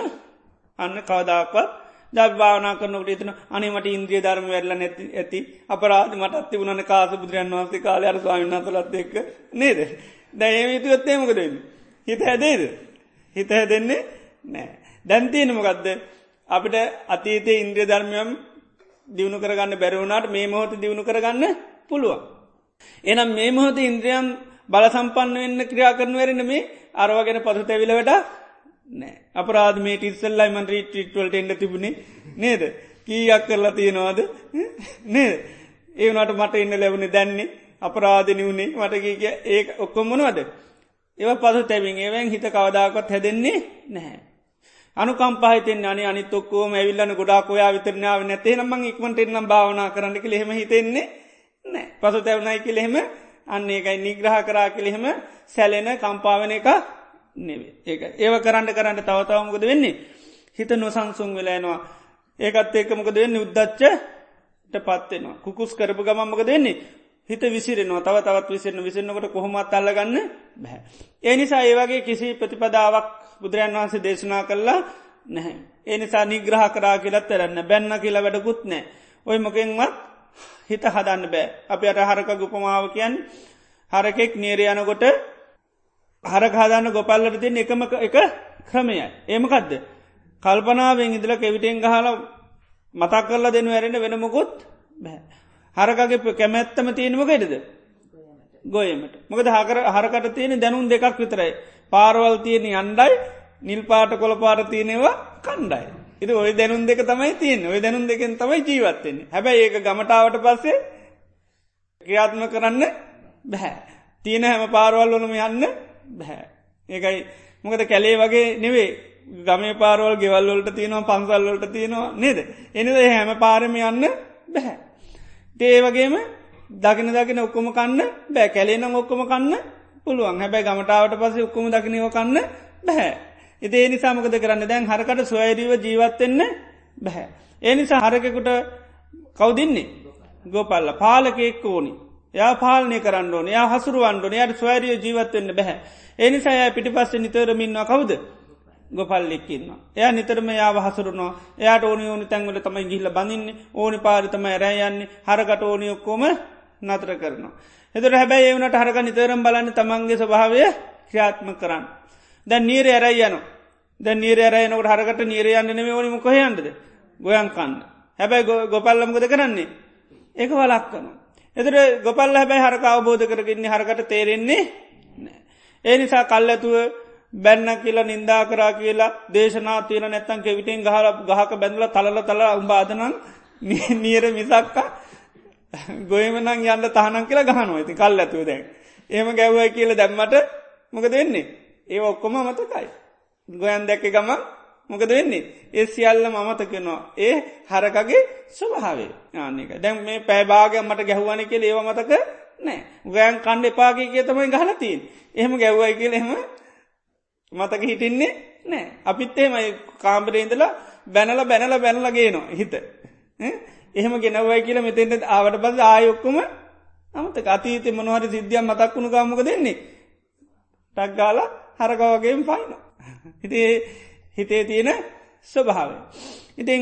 අන්න කවදාක්වත් දභාවනා කරනට එතන අනිමට ඉන්ද්‍රිය ධර්ම වැරල නැති ඇති අපරාධ මටත් වුණන කාස බුදුරන් වන්සේ කාල අර ස්වාමින්නතලත් එක්ක නේද. දැයම යුතුවත්තේමකදන්න. හිත හැදේද. හිත හැදෙන්නේ නෑ. දැන්තියනමකක්ද අපිට අතීතය ඉන්ද්‍රිය ධර්මයම් දියුණු කරගන්න බැරවුණට මේ මොහොත දියුණු කරගන්න පුළුවන්. එනම් මේ මොහොත ඉන්ද්‍රියන් බල සම්පන්න වෙන්න ක්‍රියා කරන වැරෙන මේ අරවගෙන පසු තැවිලවට නෑ. අපරාධ මේ ටිස්සල්ලයි මන් රීටවල්ට එන්න තිබුණේ. නේද? කීයක් කරලා තියෙනවාද? නේද? ඒවනට මට එන්න ලැබුණ දැන්නේ අපරාධනි වුණේ. මට කිය ඒ ඔක්කොම්මනවද ඒව පසු තැවින්. ඒවැන් හිත කවදාකොත් හැදෙන්නේ නැහැ. අනුකම්පාහිතෙන් අනි අනිතොක්කෝම ඇවිල්ලන ගොඩක් ඔයා විතරනාව නැතේ නම්ම ඉක්මට එන්නම් භාවනා කරන්නක ලෙහෙම හිතෙන්නේ නෑ පසු තැවනයි කිලෙහෙම අන්න ඒකයි නිග්‍රහ කරා කිලෙහෙම සැලෙන කම්පාවන එක නෙවේ ඒ ඒව කරන්න කරන්න තවතාවමකද වෙන්නේ? හිත නොසංසුන් වෙලෑනවා ඒකත් ඒකමකද වෙන්නේ? උද්දච්චට පත්වෙනවා කුකුස් කරපු ගමම්මක දෙන්නේ හිත විසිරෙනවා. තව තවත් විසිරන විසිරනකට කොහොමත් අල්ලගන්න බැහැ. ඒ නිසා ඒවගේ කිසි ප්‍රතිපදාවක් බුදුරන් වහන්සේ දේශනා කරලා නැහැ. ඒ නිසා නිග්‍රහ කරා කියලත් තරන්න බැන්න කියලා වැඩකුත් නෑ. ඔය මොකෙන්වත් හිත හදන්න බෑ. අපි අට හරක ගුපමාව කියන් හරකෙක් නේරයනකොට හරකාදන්න ගොපල්ලට තින් එකම එක ක්‍රමයයි. ඒමකදද. කල්පනාවෙන් ඉදල කෙවිටෙන් ගහලා මතක් කරලා දෙනු ඇරෙන වෙනමකුත් බෑ. හරකගේ කැමැත්තම තියෙනමකයිටද. ගොයමට මොකද හකර හරකට තියෙන දැනුම් දෙකක් විතරයි. පාරවල් තියෙන අන්ඩයි නිල් පාට කොළ පාර තියෙනවා කණ්ඩයි. ඉති ඔය දැනුම් දෙක තමයි තියෙන් ඔය දැනුම් දෙකෙන් තමයි ජීවත්වෙන්නේ හැබැයි ඒක ගමටාවට පස්සේ ක්‍රියාත්ම කරන්න බැහැ. තියෙන හැම පාරවල් වනම යන්න බැහැ. ඒකයි මොකද කැලේ වගේ නෙවේ ගමේ පාරවල් ගෙවල්වලට තියෙනවා පන්සල්වලට තියෙනවා නේද. එනිද හැම පාරම යන්න බැහැ. ඒ වගේම දකින දකින ඔක්කොම කන්න බෑ කැලේනම් ඔක්කොම කන්න පුළුවන් හැබැයි ගමටාවට පස ඔක්කොම දකිනව කන්න බැහැ. ඉති ඒ නිසාමකද කරන්න දැන් හරකට ස්වයරීව ජීවත්වෙන්න බැහැ. ඒ නිසා හරකෙකුට කවදින්නේ ගෝපල්ල පාලකෙක් ඕනි යා පාලනය කරන්න ඕන යා හසුරුවන්ඩුන යට ස්වරිය ජීවත්වෙන්න බැහැ. ඒ නිසා ය පිටි පස්ස නිතරමින්වා කවුද ගොපල්ලෙක්කින්න. එය නිතරම යා හසුරුනවා එයාට ඕනි ඕනි තැන්වල තමයි ගිහිල බඳන්න ඕනි පාරිතම ඇරයන්නේ හරකට ඕනි ඔක්කෝම නතර කරනවා. එතුර හැබැයි ඒවනට හරක නිතරම් බලන්න තමන්ගේ ස්වභාවය ක්‍රියාත්ම කරන්න. දැන් නීර ඇරයි යන ද නීර ඇරයනකට හරකට නීරයන්න නෙම ඕනිම කොහයන්ටද ගොයන් කන්න. හැබැයි ගොපල්ලම්ගොද කරන්නේ ඒක වලක්කන. එතර ගොපල් හැබැයි හරක අවබෝධ කරගන්නේ හරකට තේරෙන්නේ ඒ නිසා කල් ඇතුව බැන්න කියලා නින්දා කරා කියලා දේශනා තියන නැත්තන් කෙවිටෙන් ගහල ගහක බැඳල තලල තල උඹාදනන් නීර මිසක්කා ගොයමනං යන්න තහනම් කියලා ගහනවා. ඇති කල් ඇතුව දැන්. ඒම ගැව්වයි කියල දැම්මට මොක දෙන්නේ ඒ ඔක්කොම මතකයි ගොයන් දැක්ක ගමන් මොකද වෙන්නේ? ඒ සියල්ල මමතකෙනවා ඒ හරකගේ ස්වභාවේ ආනක දැන් මේ පැබාග මට ගැහ්වන කියල ඒව මතක නෑ ගයන් කණ්ඩ එපාගේ කිය තමයි ගහලතින් එහෙම ගැව්වයි කියල එහෙම මතක හිටින්නේ නෑ අපිත් එහෙමයි. කාම්බරේන්දලා බැනල බැනල බැනලගේනවා හිත. එහෙම ගෙනවයි කියල මෙතෙන්ට ආවට බද ආයොක්කුම අමත අතීත මොනහර සිද්ධියම් මතක් වුණු කාමක දෙන්නේ ටක්ගාල හරකවගේම පයින හිතේ හිතේ තියෙන ස්වභාව. ඉතිං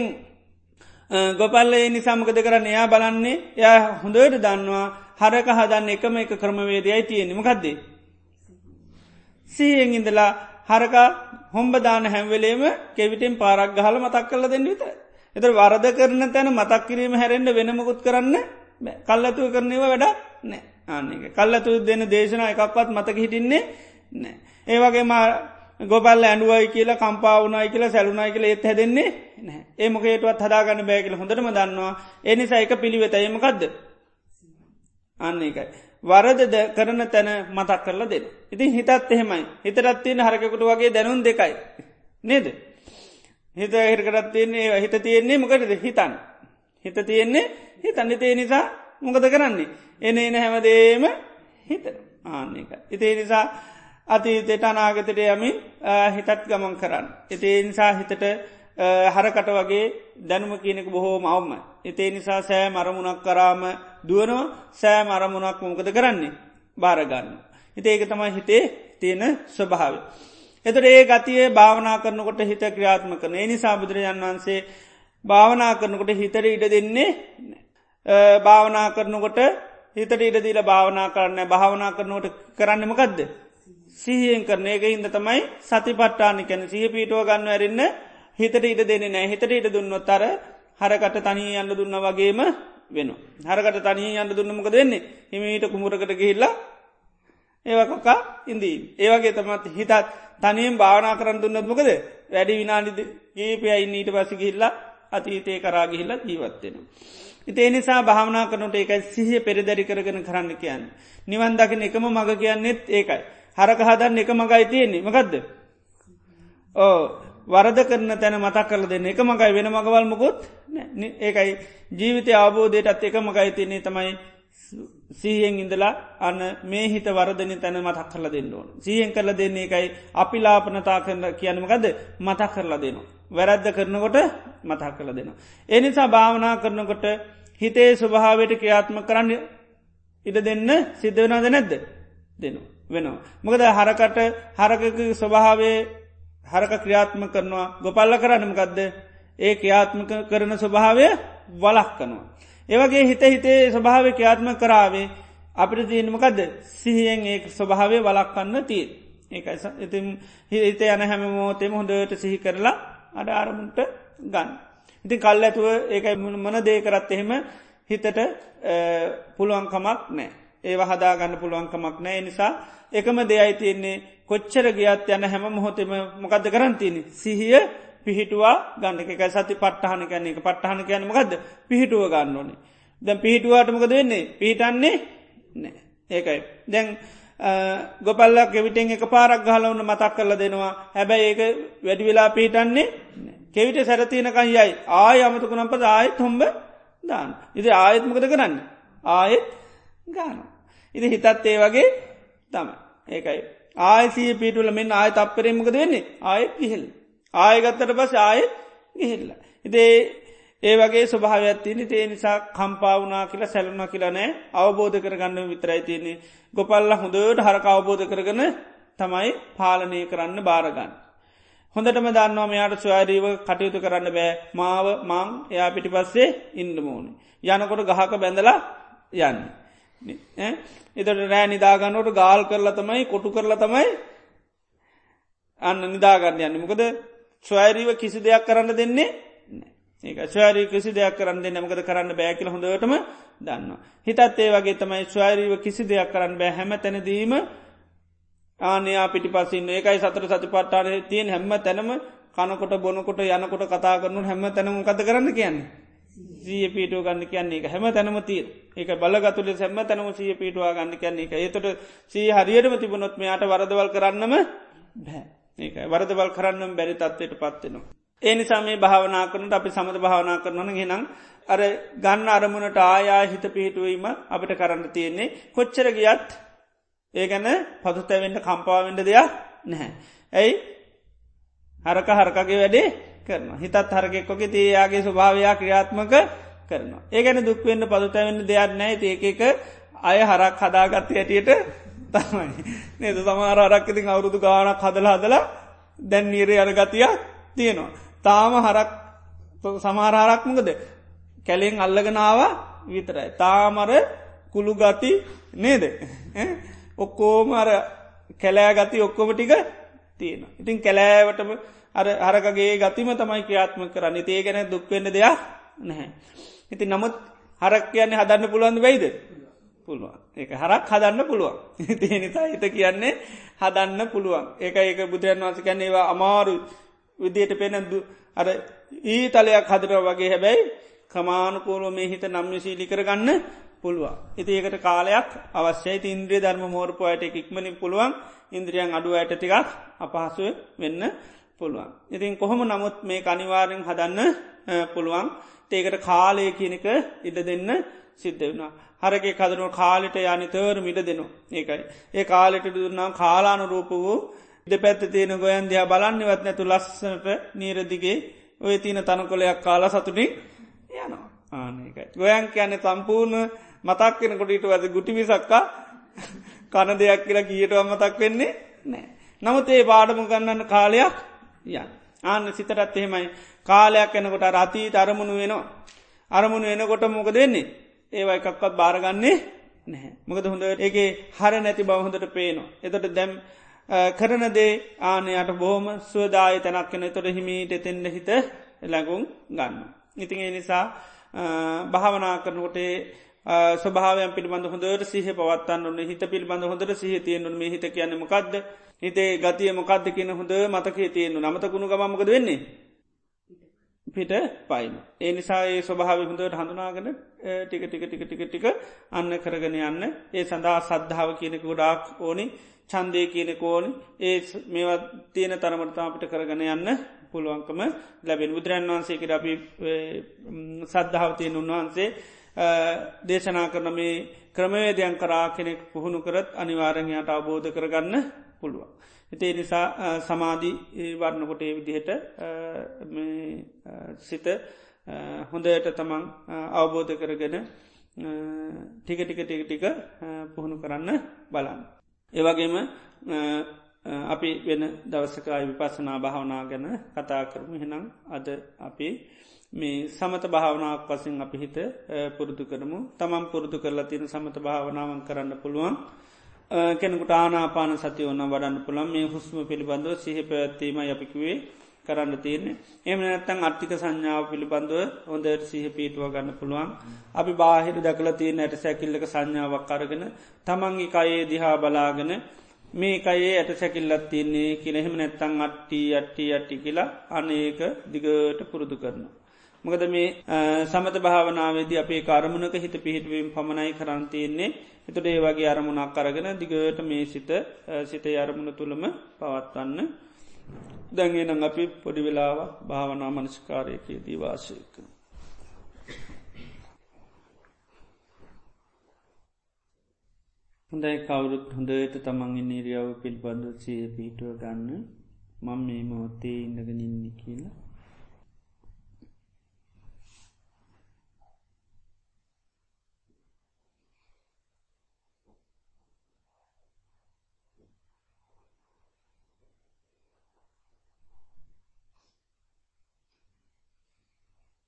ගොපල්ල නිසාමකද කරන්න එයා බලන්නේ ය හොඳට දන්නවා හරක හදන්න එකම එක ක්‍රමවේදයයි තියෙනෙම ගදදේ. සීයෙන් ඉඳලා හරක හොම්බදාන හැම්වෙලේම කෙවිටෙන් පාරක් ගහල මතක් කල දෙන්න විතර. එතර වරද කරන තැන මතක් කිරීම හැරෙන්ට වෙනමකුත් කරන්න කල්ලතුව කරනව වැඩ නෑ ආන්නක කල්ලතු දෙන දේශනා එකක්වත් මතක හිටින්නේ නෑ. ඒවගේ ගොබල් ඇඩුවයි කියලා කම්පාවනයි කියලා සැලුනයි කියල ඒත් හැදෙන්නේ නෑ ඒමකේටවත් හදාගන්න බෑ කියල හොඳටම දන්නවා එනිසා එක පිළිවෙතයමකක්ද අන්න එකයි. වරදද කරන තැන මතක් කරලා දෙන්න. ඉතින් හිතත් එහෙමයි හිතරත් තියෙන හරකකුට වගේ දැනුන් දෙකයි. නේද. හිත හිරකරත් තියන්නේ හිත තියෙන්නේ මොකටද හිතන්. හිත තියෙන්නේ හිතන්න තේ නිසා මොකද කරන්නේ. එන එන හැමදේම හිත ආන්න එක. ඉතේ නිසා අතීතයට අනාගතට යමින් හිතත් ගමන් කරන්න. එතේ නිසා හිතට හරකට වගේ දැනුම කියනෙක බොහෝම අවම. එතේ නිසා සෑ මරමුණක් කරාම දුවනවා සෑ මරමුණක් මොකද කරන්නේ භාරගන්න. හිත ඒක තමයි හිතේ තියෙන ස්වභාව. එතට ඒ ගතියේ භාවනා කරනකොට හිත ක්‍රියාත්ම කරන එනිසා බුදුරජන් වන්සේ භාවනා කරනකොට හිතර ඉඩ දෙන්නේ භාවනා කරනකොට හිතට ඉඩදීල භාවනා කරන්න භාවනා කරනකොට කරන්නමකක්ද සිහියෙන් කරන එක හිද තමයි සති පට්ටානි කැන සිහ පීටුව ගන්න ඇරන්න හිතට ඉඩ දෙන්නේ නෑ හිතට ඉඩ දුන්නොත් අර හරකට තනී යන්න දුන්න වගේම වෙන. හරකට තනී යන්න දුන්නමක දෙන්නේ හිමීට කුමරකට ගිහිල්ලා ඒවකකා ඉන්දී. ඒවගේ තමත් හිතත් තනියෙන් භාවනා කරන්න දුන්නත් මොකද වැඩි විනාඩි ගේපයයි ඊට පසි ගිහිල්ලා අතීතය කරාගිහිල්ලා ජීවත්වෙන. ඉතේ නිසා භාවනා කරනට ඒකයි සිහිය පෙරදැරි කරගෙන කරන්න කියන්න. නිවන් දකින එකම මඟ කියන්නෙත් ඒකයි. හරක හදන්න එක මගයි තියෙන්නේ මකදද. ඕ වරද කරන තැන මතක් කරල දෙන්න එක මගයි වෙන මගවල් මොකොත් ඒකයි ජීවිතය අවබෝධයටත් එක මගයි තියන්නේ තමයි සීහෙන් ඉඳලා අන්න මේ හිත වරදන තැන මතක් කරලා දෙන්න ඕන. සීහෙන් කරල දෙන්නේ එකයි අපි ලාපනතා කරන කියනමකද මතක් කරලා දෙනවා. වැරද්ද කරනකොට මතක් කරල දෙනවා. එනිසා භාවනා කරනකොට හිතේ ස්වභාවයට ක්‍රියාත්ම කරන්න ඉඩ දෙන්න සිද්ධවනාද නැද්ද දෙනවා. වෙනවා. මොකද හරකට හරකක ස්වභාවේ හරක ක්‍රියාත්ම කරනවා ගොපල්ල කරන්නමකක්ද ඒ ක්‍රියාත්මක කරන ස්වභාවය වලක්කනවා. ඒවගේ හිත හිතේ ස්වභාව ක්‍රියාත්ම කරාවේ අපිට තියනමකද සිහියෙන් ඒ ස්වභාවය වලක්කන්න තිය. ඒකයි ඉතින් හිත යන හැම මෝතෙම හොඳට සිහි කරලා අඩ ආරමුන්ට ගන්න. ඉතින් කල් ඇතුව ඒකයි මන දේ කරත් එහෙම හිතට පුළුවන්කමක් නෑ. ඒව හදාගන්න පුළුවන්කමක් නෑ නිසා එකම දෙයයි තියෙන්නේ. කොච්චර ගියත් යන හැම මොහොතෙම මොකද කරන්තින සිහිය පිහිටුවා ගන්න. එක සති පට්ටහන කැන එක පට්ටහන කියන මොකද පිහිටුව ගන්න ඕනේ. දැන් පිහිටුවාට මොකද වෙන්නේ? පිහිටන්නේ නෑ ඒකයි. දැන් ගොපල්ලක් කෙවිටෙන් එක පාරක් ගහලවන්න මතක් කරල දෙනවා. හැබැයි ඒක වැඩි වෙලා පිහිටන්නේ කෙවිට සැරතියනකන් යයි. ආය අමතක නම්පද ආයත් හොම්බ දාන්න ඉති ආයත්මකද කරන්න? ආයෙත් ගාන ඉති හිතත් ඒ වගේ තම ඒකයි ආයසිය පිටුල මෙන්න ආය තප්පරේමකද වෙන්නේ ආයෙත් ගිහෙල් ආයගත්තට පස ආයෙත් ගිහිල්ල. ඉතේ ඒ වගේ ස්වභාවයක්ත්තියනි තේ නිසා කම්පාවනා කියලා සැලුන කියලනෑ අවබෝධ කරගන්න විතරයි තියන්නේ ගොපල්ල හොඳට හරක අවබෝධ කරගන තමයි පාලනය කරන්න බාරගන්න. හොඳටම දන්නවා මෙයාට ස්වයාරීව කටයුතු කරන්න බෑ මාව මං එයා පිටි පස්සේ ඉන්ඩමෝනි. යනකොට ගහක බැඳලා යන්න. එතට රෑ නිදාගන්නට ගාල් කරලා තමයි කොටු කරලා තමයි අන්න නිදාගන්න යන්න. මොකද ස්වෛරීව කිසි දෙයක් කරන්න දෙන්නේ ඒක ස්වෛරී කිසි දෙයක් කරන්න දෙන්න මකද කරන්න බෑකිල හොඳටම දන්න. හිතත් ඒ වගේ තමයි ස්වෛරීව කිසි දෙයක් කරන්න බෑ. හැම තැනදීම ආනයා පිටි පසින්න ඒකයි සතර සති පට්ටාන තියෙන් හැම්ම තැනම කනකොට බොනකොට යනකොට කතා කරනු හැම තැනම කත කරන්න කියන්නේ. සීය පිටුව ගන්න කියන්නේ. එක හැම තැනම තිීර ඒක බලගතුල සැම්ම තැනම සිය පිටවා ගන්න කැන්නේ එක ඒතට සී හරියටම තිබුණොත් මෙයාට වරදවල් කරන්නම බෑ ඒක වරදවල් කරන්නම් බැරි තත්වයට පත්වෙනවා. ඒ නිසා මේ භාවනා කරනට අපි සමඳ භාවනා කරනන ගෙනම් අර ගන්න අරමුණට ආයා හිත පිහිටුවීම අපිට කරන්න තියෙන්නේ කොච්චර ගියත් ඒ ගැන පදුතැවෙන්න කම්පාවෙන්ඩ දෙයක් නැහැ. ඇයි හරක හරකගේ වැඩේ කරන හිතත් හරගෙක්කොක තියයාගේ ස්වභාවයා ක්‍රියාත්මක කරනවා. ඒ ගැන දුක්වෙන්න පදුතැවෙන්න දෙයක් නෑ ඒක එක අය හරක් හදාගත්ත ඇටියට තමයි නේද සමාර අරක්කතින් අවුරුදු ගානක් හදල හදලා දැන් නීරේ අරගතියක් තියෙනවා. තාම හරක් සමාරහරක්මකද කැලෙෙන් අල්ලගෙනාව විතරයි. තාමර කුළු ගති නේද. ඔක්කෝම අර කැලෑ ගති ඔක්කොම ටික තියෙන. ඉතින් කැලෑවටම අර හරකගේ ගතිම තමයි ක්‍රියාත්ම කරන්න ඒ ගැන දුක්වෙන්න දෙයක් නැහැ. ඉති නමුත් හරක් කියන්නේ හදන්න පුළුවන් වෙයිද. පුළුවන්. ඒක හරක් හදන්න පුළුවන්. තිය නිසා හිත කියන්නේ හදන්න පුළුවන්. ඒක ඒක බුදුරන් වන්ස කැන්නේ ඒවා අමාරු විදියට පෙනදු අර ඊ තලයක් හදර වගේ. හැබැයි කමානුකූලෝ මේ හිත නම්යශීලි කරගන්න පුළුවන්. ඉති ඒකට කාලයක් අවශ්‍යයි. ඉන්ද්‍රිය ධර්ම මෝර්පු අයට ඉක්මනින් පුළුවන්. ඉන්ද්‍රියන් අඩුව අයට ටිකක් අපහසුව වෙන්න පුළුවන්. ඉතින් කොහොම නමුත් මේ අනිවාරෙන් හදන්න පුළුවන්. ඒකට කාලය කියනක ඉඩ දෙන්න සිද්ධ වුණා. හරගේ කදරුව කාලෙට යනිතවර මිට දෙනු ඒකයි. ඒ කාලෙට දුන්නම් කාලාන රූප වූ දෙ පැත්ත තියෙන ගොයන් දයා බලන්නවත් නැතු ලස්සනට නීරදිගේ ඔය තියන තනකොලයක් කාලා සතුටින් යනවා ආනකයි. ගොයන් කියන්නේ සම්පූර්ණ මතක් කෙනකොට ඊට වැද ගුටිමිසක්කා කන දෙයක් කියලා කියටව මතක් වෙන්නේ නෑ. නමුත් ඒ පාඩමු ගන්නන්න කාලයක් යන්. ආන්න සිතරත් එහෙමයි කාලයක් එනකොට රතීත අරමුණු වෙනවා. අරමුණු එනකොට මොක දෙන්නේ. ඒවා එකක්වත් බාරගන්නේ නැහැ. මොකද හොඳ ඒගේ හර නැති බවහොඳට පේනවා. එතට දැම් කරන දේ ආනයට බොහොම ස්වදාය තැනක් කෙන තොට හිමීට එතෙන්ට හිත ලැගුම් ගන්න. ඉතින් ඒ නිසා භාවනා කරනකොටේ ස්වභාවයන් පිළිබඳ හොඳට සිහ පවත්තන්න ඔන්න හිත පිළිබඳ හොඳට සිහ තියෙන්නුන මේ හිත කියන්න මොකක්ද හිතේ ගතිය මොකක්ද කියන හොඳ මතක තියෙන්න්නු නමතකුණු ගමමකද වෙන්නේ? පිට පයින්. ඒ නිසා ඒ ස්වභාව හොඳට හඳුනාගෙන ටික ටික ටික ටික ටික අන්න කරගෙන යන්න. ඒ සඳහා සද්ධාව කියනෙක ගොඩාක් ඕනි. චන්දය කියනෙක ඕනි. ඒ මේවත් තියෙන තරමටතාපිට කරගෙන යන්න පුළුවන්කම ලැබෙන. බුදුරන් වහන්සේකට අපි සද්ධාවතියෙන් උන්වහන්සේ දේශනා කරන මේ ක්‍රමවේදයන් කරා කෙනෙක් පුහුණු කරත් අනිවාරණයට අවබෝධ කරගන්න පුළුවන්. හිතේ නිසා සමාධී වර්ණකොට ඒ විදිහට සිත හොඳයට තමන් අවබෝධ කරගෙන ටික ටික ටික ටික පුහුණු කරන්න බලන්න. ඒවගේම අපි වෙන දවසකයි විපසනා භාවනා ගැන කතා කරමු හෙනම් අද අපි මේ සමත භාවනාවක් වසින් අපි හිත පුරුදු කරමු තමන් පුරුදු කරලා තියෙන සමත භාවනාවන් කරන්න පුළුවන් කෙනෙකුට ආනාපාන සතිය ඔන්න වඩන්න පුළන් මේ හුස්ම පිළිබඳව සිහ පැවැත්වීම අපිකිවේ කරන්න තියන්නේ. එම නැත්තන් අර්ථික සංඥාව පිළිබඳව හොඳට සිහ පීටුව ගන්න පුළුවන්. අපි බාහිර දකල තියෙන ඇට සැකිල්ලක සංඥාවක් කරගෙන තමන්ගේ කයේ දිහා බලාගෙන මේ කයේ ඇට සැකිල්ලත් තියන්නේ කියනෙහෙම නැත්තං අට්ටි අට්ටි අට්ටි කියලා අනඒක දිගට පුරුදු කරනවා. මොකද මේ සමත භාවනාවේදී අපේ කාරමුණක හිත පිහිටවීම පමණයි කරන්තියෙන්නේ එතුට ඒ වගේ අරමුණක් කරගෙන දිගට මේ සිත සිත අරමුණ තුළම පවත්වන්න. දැන්ගෙනං අපි පොඩි වෙලාව භාවනා මනස්කාරයකයේ දීවාශයක. හොඳයි කවුරුත් හොඳට තමන්ගේ නිරියාව පිල්බඳ සිය පිටුව ගන්න. මං මේ මොහොත්තේ ඉන්නගෙන ඉන්න කියලා.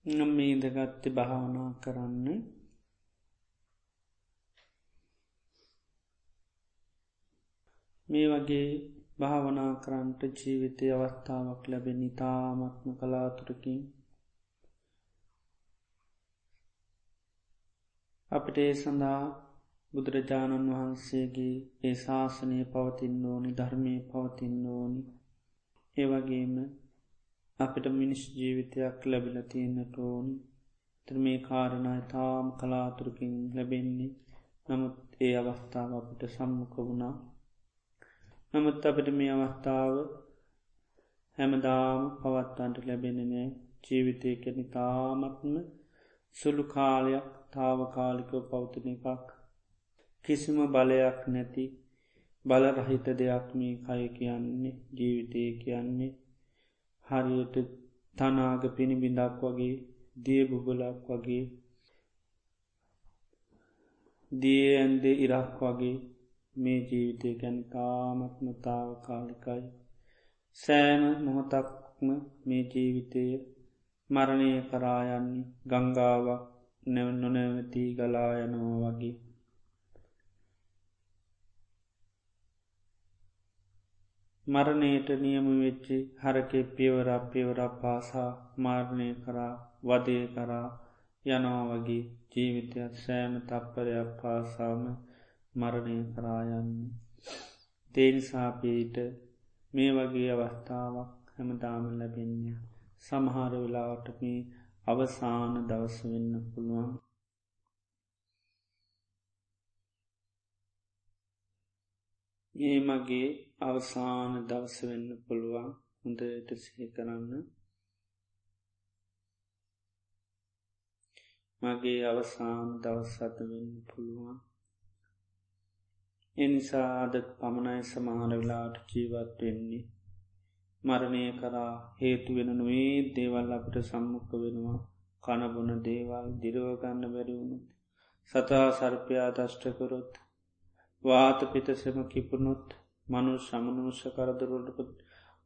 මේදගත්ත භාවනා කරන්න. මේ වගේ භාවනා කරන්ට ජීවිතය අවස්ථාවක් ලැබෙන ඉතාමත්ම කලාතුරකින් අපට ඒ සඳහා බුදුරජාණන් වහන්සේගේ ඒ ශාසනය පවතින්න ඕනි ධර්මය පවතින්න ඕනි. ඒවගේම අපිට මිනිස් ජීවිතයක් ලැබිල තියෙන්න්නට ඕනි. තර මේ කාරණය තාම් කලාතුරකින් ලැබෙන්නේ. නමුත් ඒ අවස්ථාව අපට සම්මුඛ වුණා. නමුත් අපට මේ අවස්ථාව හැමදාම පවත්වන්ට ලැබෙනනෑ ජීවිතය කැනි තාමත්ම සුළු කාලයක් තාවකාලිකව පෞතන එකක්. කිසිම බලයක් නැති බලරහිත දෙයක් මේ කය කියන්නේ ජීවිතය කියන්නේ. හරියට තනාග පිණිබිඳක් වගේ දියබුබලක් වගේ දිය ඇන්දේ ඉරක් වගේ මේ ජීවිතය ගැන තාමත්මතාව කාලිකයි සෑම මොහොතක්ම මේ ජීවිතය මරණය කරායන්නේ ගංගාවක් නැව නොනැවති ගලායනවා වගේ. මරණයට නියම වෙච්චි හරකෙ පියවර පියවර පාසා මාර්ණය කරා වදය කරා යනවා වගේ ජීවිතයක් සෑම තප්පරයක් පාසාම මරණය කරායන්නේ. තේනිසාපීට මේ වගේ අවස්ථාවක් හැමදාම ලැබෙන්ය. සමහර වෙලාවට මේ අවසාන දවස වෙන්න පුළුවන්. ඒ මගේ අවසාන දවස වෙන්න පුළුවන්. හොඳට සිහි කරන්න. මගේ අවසාන දවස් අත වෙන්න පුළුවන්. එනිසා අද පමණයි සමහර වෙලාට ජීවත් වෙන්නේ. මරණය කරා හේතු වෙන නොේ දේවල් අපට සම්මුඛ වෙනවා. කණබොන දේවල් දිරවගන්න බැරිවුණුත් සතා සර්පයා දෂ්ටකරොත් වාත පිතසම කිපුණොත් මනු සමනුෂ කරදරුවටපත්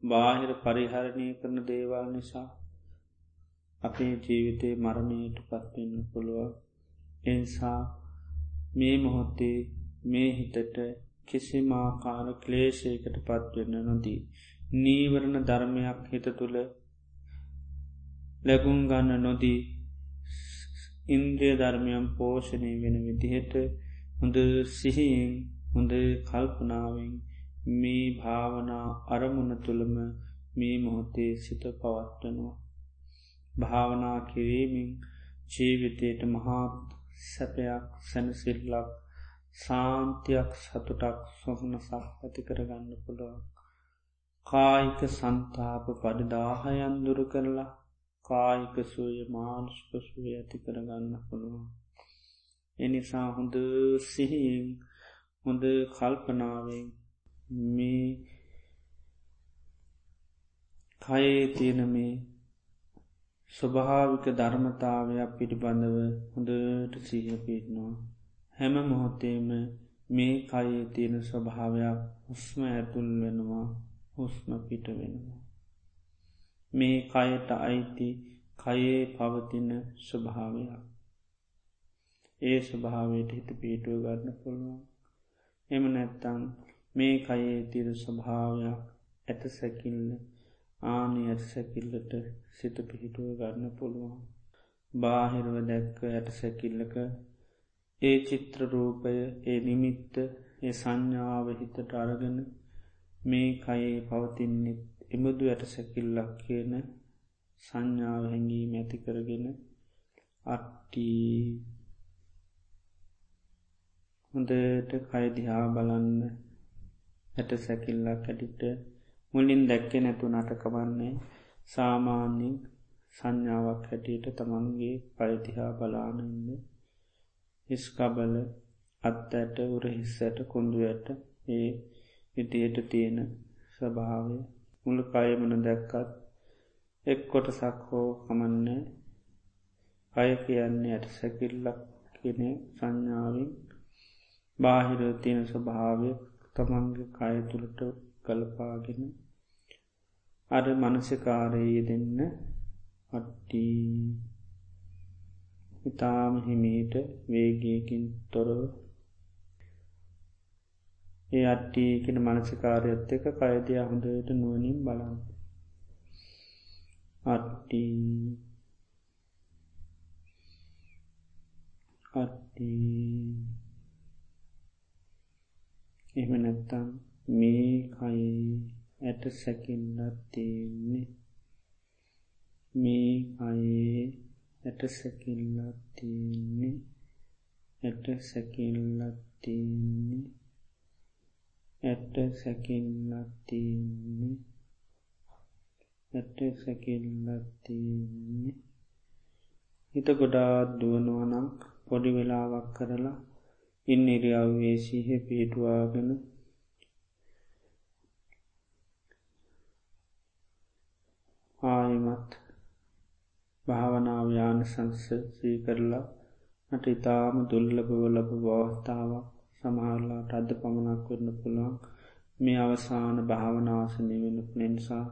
බාහිර පරිහරණය කරන දේවල් නිසා අපේ ජීවිතය මරණයට පත්වෙන්න පුළුව එනිසා මේ මොහොත්තේ මේ හිතට කිසිමාකාර ක්ලේශයකට පත්වෙන්න නොදී. නීවරණ ධර්මයක් හිත තුළ ලැබුම් ගන්න නොදී ඉන්ද්‍රිය ධර්මයම් පෝෂණය වෙන විදිහට හොඳ සිහියෙන් හොඳ කල්පනාවෙන් මේ භාවනා අරමුණ තුළම මේ මොහොතේ සිත පවත්වනවා. භාවනා කිරීමින් ජීවිතයට මහාත් සැපයක් සැනසිල්ලක් සාන්තියක් සතුටක් සොහනසක් ඇති කරගන්න පුළුවන්. කායික සන්තාප පඩදාහයන් දුරු කරලා කායික සූය මානුෂ්ක සුවය ඇති කරගන්න පුළුවන්. එනිසා හොඳ සිහියෙන් හොඳ කල්පනාවෙන් මේ කයේ තියෙන මේ ස්වභාවික ධර්මතාවයක් පිටිබඳව හොඳට සීහ පිටනවා. හැම මොහොතේම මේ කයේ තියෙන ස්වභාවයක් හුස්ම ඇතුල් වෙනවා හුස්ම පිට වෙනවා. මේ කයට අයිති කයේ පවතින ස්වභාවයක්. ඒ ස්වභාවයට හිත පිටුව ගන්න පුළුවන්. එම නැත්තං මේ කයේ තිර ස්වභාවයක් ඇත සැකිල්ල ආනි ඇත සැකිල්ලට සිත පිහිටුව ගන්න පුළුවන්. බාහිරව දැක්ක ඇට සැකිල්ලක ඒ චිත්‍රරූපය ඒ නිමිත්ත ඒ සංඥාව හිතට අරගෙන මේ කයේ පවතින්නෙත් එමුදු ඇට සැකිල්ලක් කියන සංඥාව හැඟීම ඇති කරගෙන අට්ටී හොඳට කයිදිහා බලන්න ඇට සැකිල්ලක් ඇටිට මුලින් දැක්කෙ නැතු නටකවන්නේ සාමාන්‍යින් සංඥාවක් හැටියට තමන්ගේ පයතිහා බලානන්න හිස්කබල අත් ඇට උර හිස්සට කොඳු ඇට ඒ විදියට තියෙන ස්වභාවය. මුළු කයමන දැක්කත් එක් කොටසක් හෝ කමන්නේ. අය කියන්නේ ඇට සැකිල්ලක් කෙනෙ සංඥාවෙන් බාහිර තියෙන ස්වභාවය. තමන්ගේ කය තුළට කලපාගෙන අර මනසකාරයේ දෙන්න අට්ටී. ඉතාම හිමීට වේගයකින් තොරව ඒ අට්ටී කෙන මනසිකාරයත් එක කයදය හොඳට නුවනින් බලන්න. අට්ටී. අට්ටී. එම නැත්තම් මේ කයි ඇට සැකිල්ලත් තියෙන්නේ. මේ අයේ ඇට සැකිල්ලක් තියන්නේ. ඇට සැකිල්ලක් තියන්නේ. ඇට සැකිල්ලක් තියන්නේ. ඇට සැකිල්ලක් තියන්නේ. හිත ගොඩාත් දුවනුවනක් පොඩි වෙලාවක් කරලා ඉන් ඉරියව්වේ සිහ පිහිටුවාගෙන ආයමත් භාවනාවයාන සංසසී කරලා මට ඉතාම දුල්ලබව ලබ බවස්ථාවක් සමහරලාට අද පමණක් කරන්න පුළුවන්. මේ අවසාන භාවනාසනය වෙන නිසා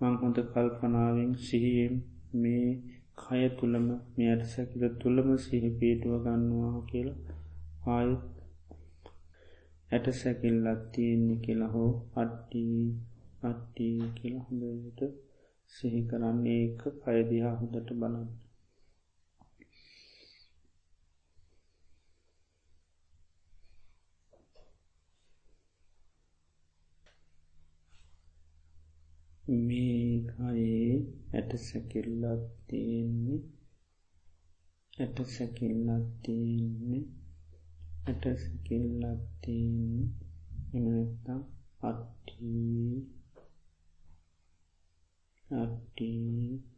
මං හොඳ කල්පනාවෙන් සිහියෙන් මේ කය තුළම මේ අයට සැකිල තුළම සිහි පීටුව ගන්නවා කියලා ආයත් ඇට සැකිල්ලත් තියෙන්නේ කියලා හෝ අට්ටී අට්ටී කියලා හොඳට සිහි කරන්නේ. ඒක කයදිහා හොඳට බලන්න. මේකයේ ඇට සැකිල්ලක් තියෙන්නේ. ඇට සැකිල්ලක් තියෙන්නේ. ඇට සැකිල්ලක් තියන්නේ එමනත්තම් අට්ටී අට්ටී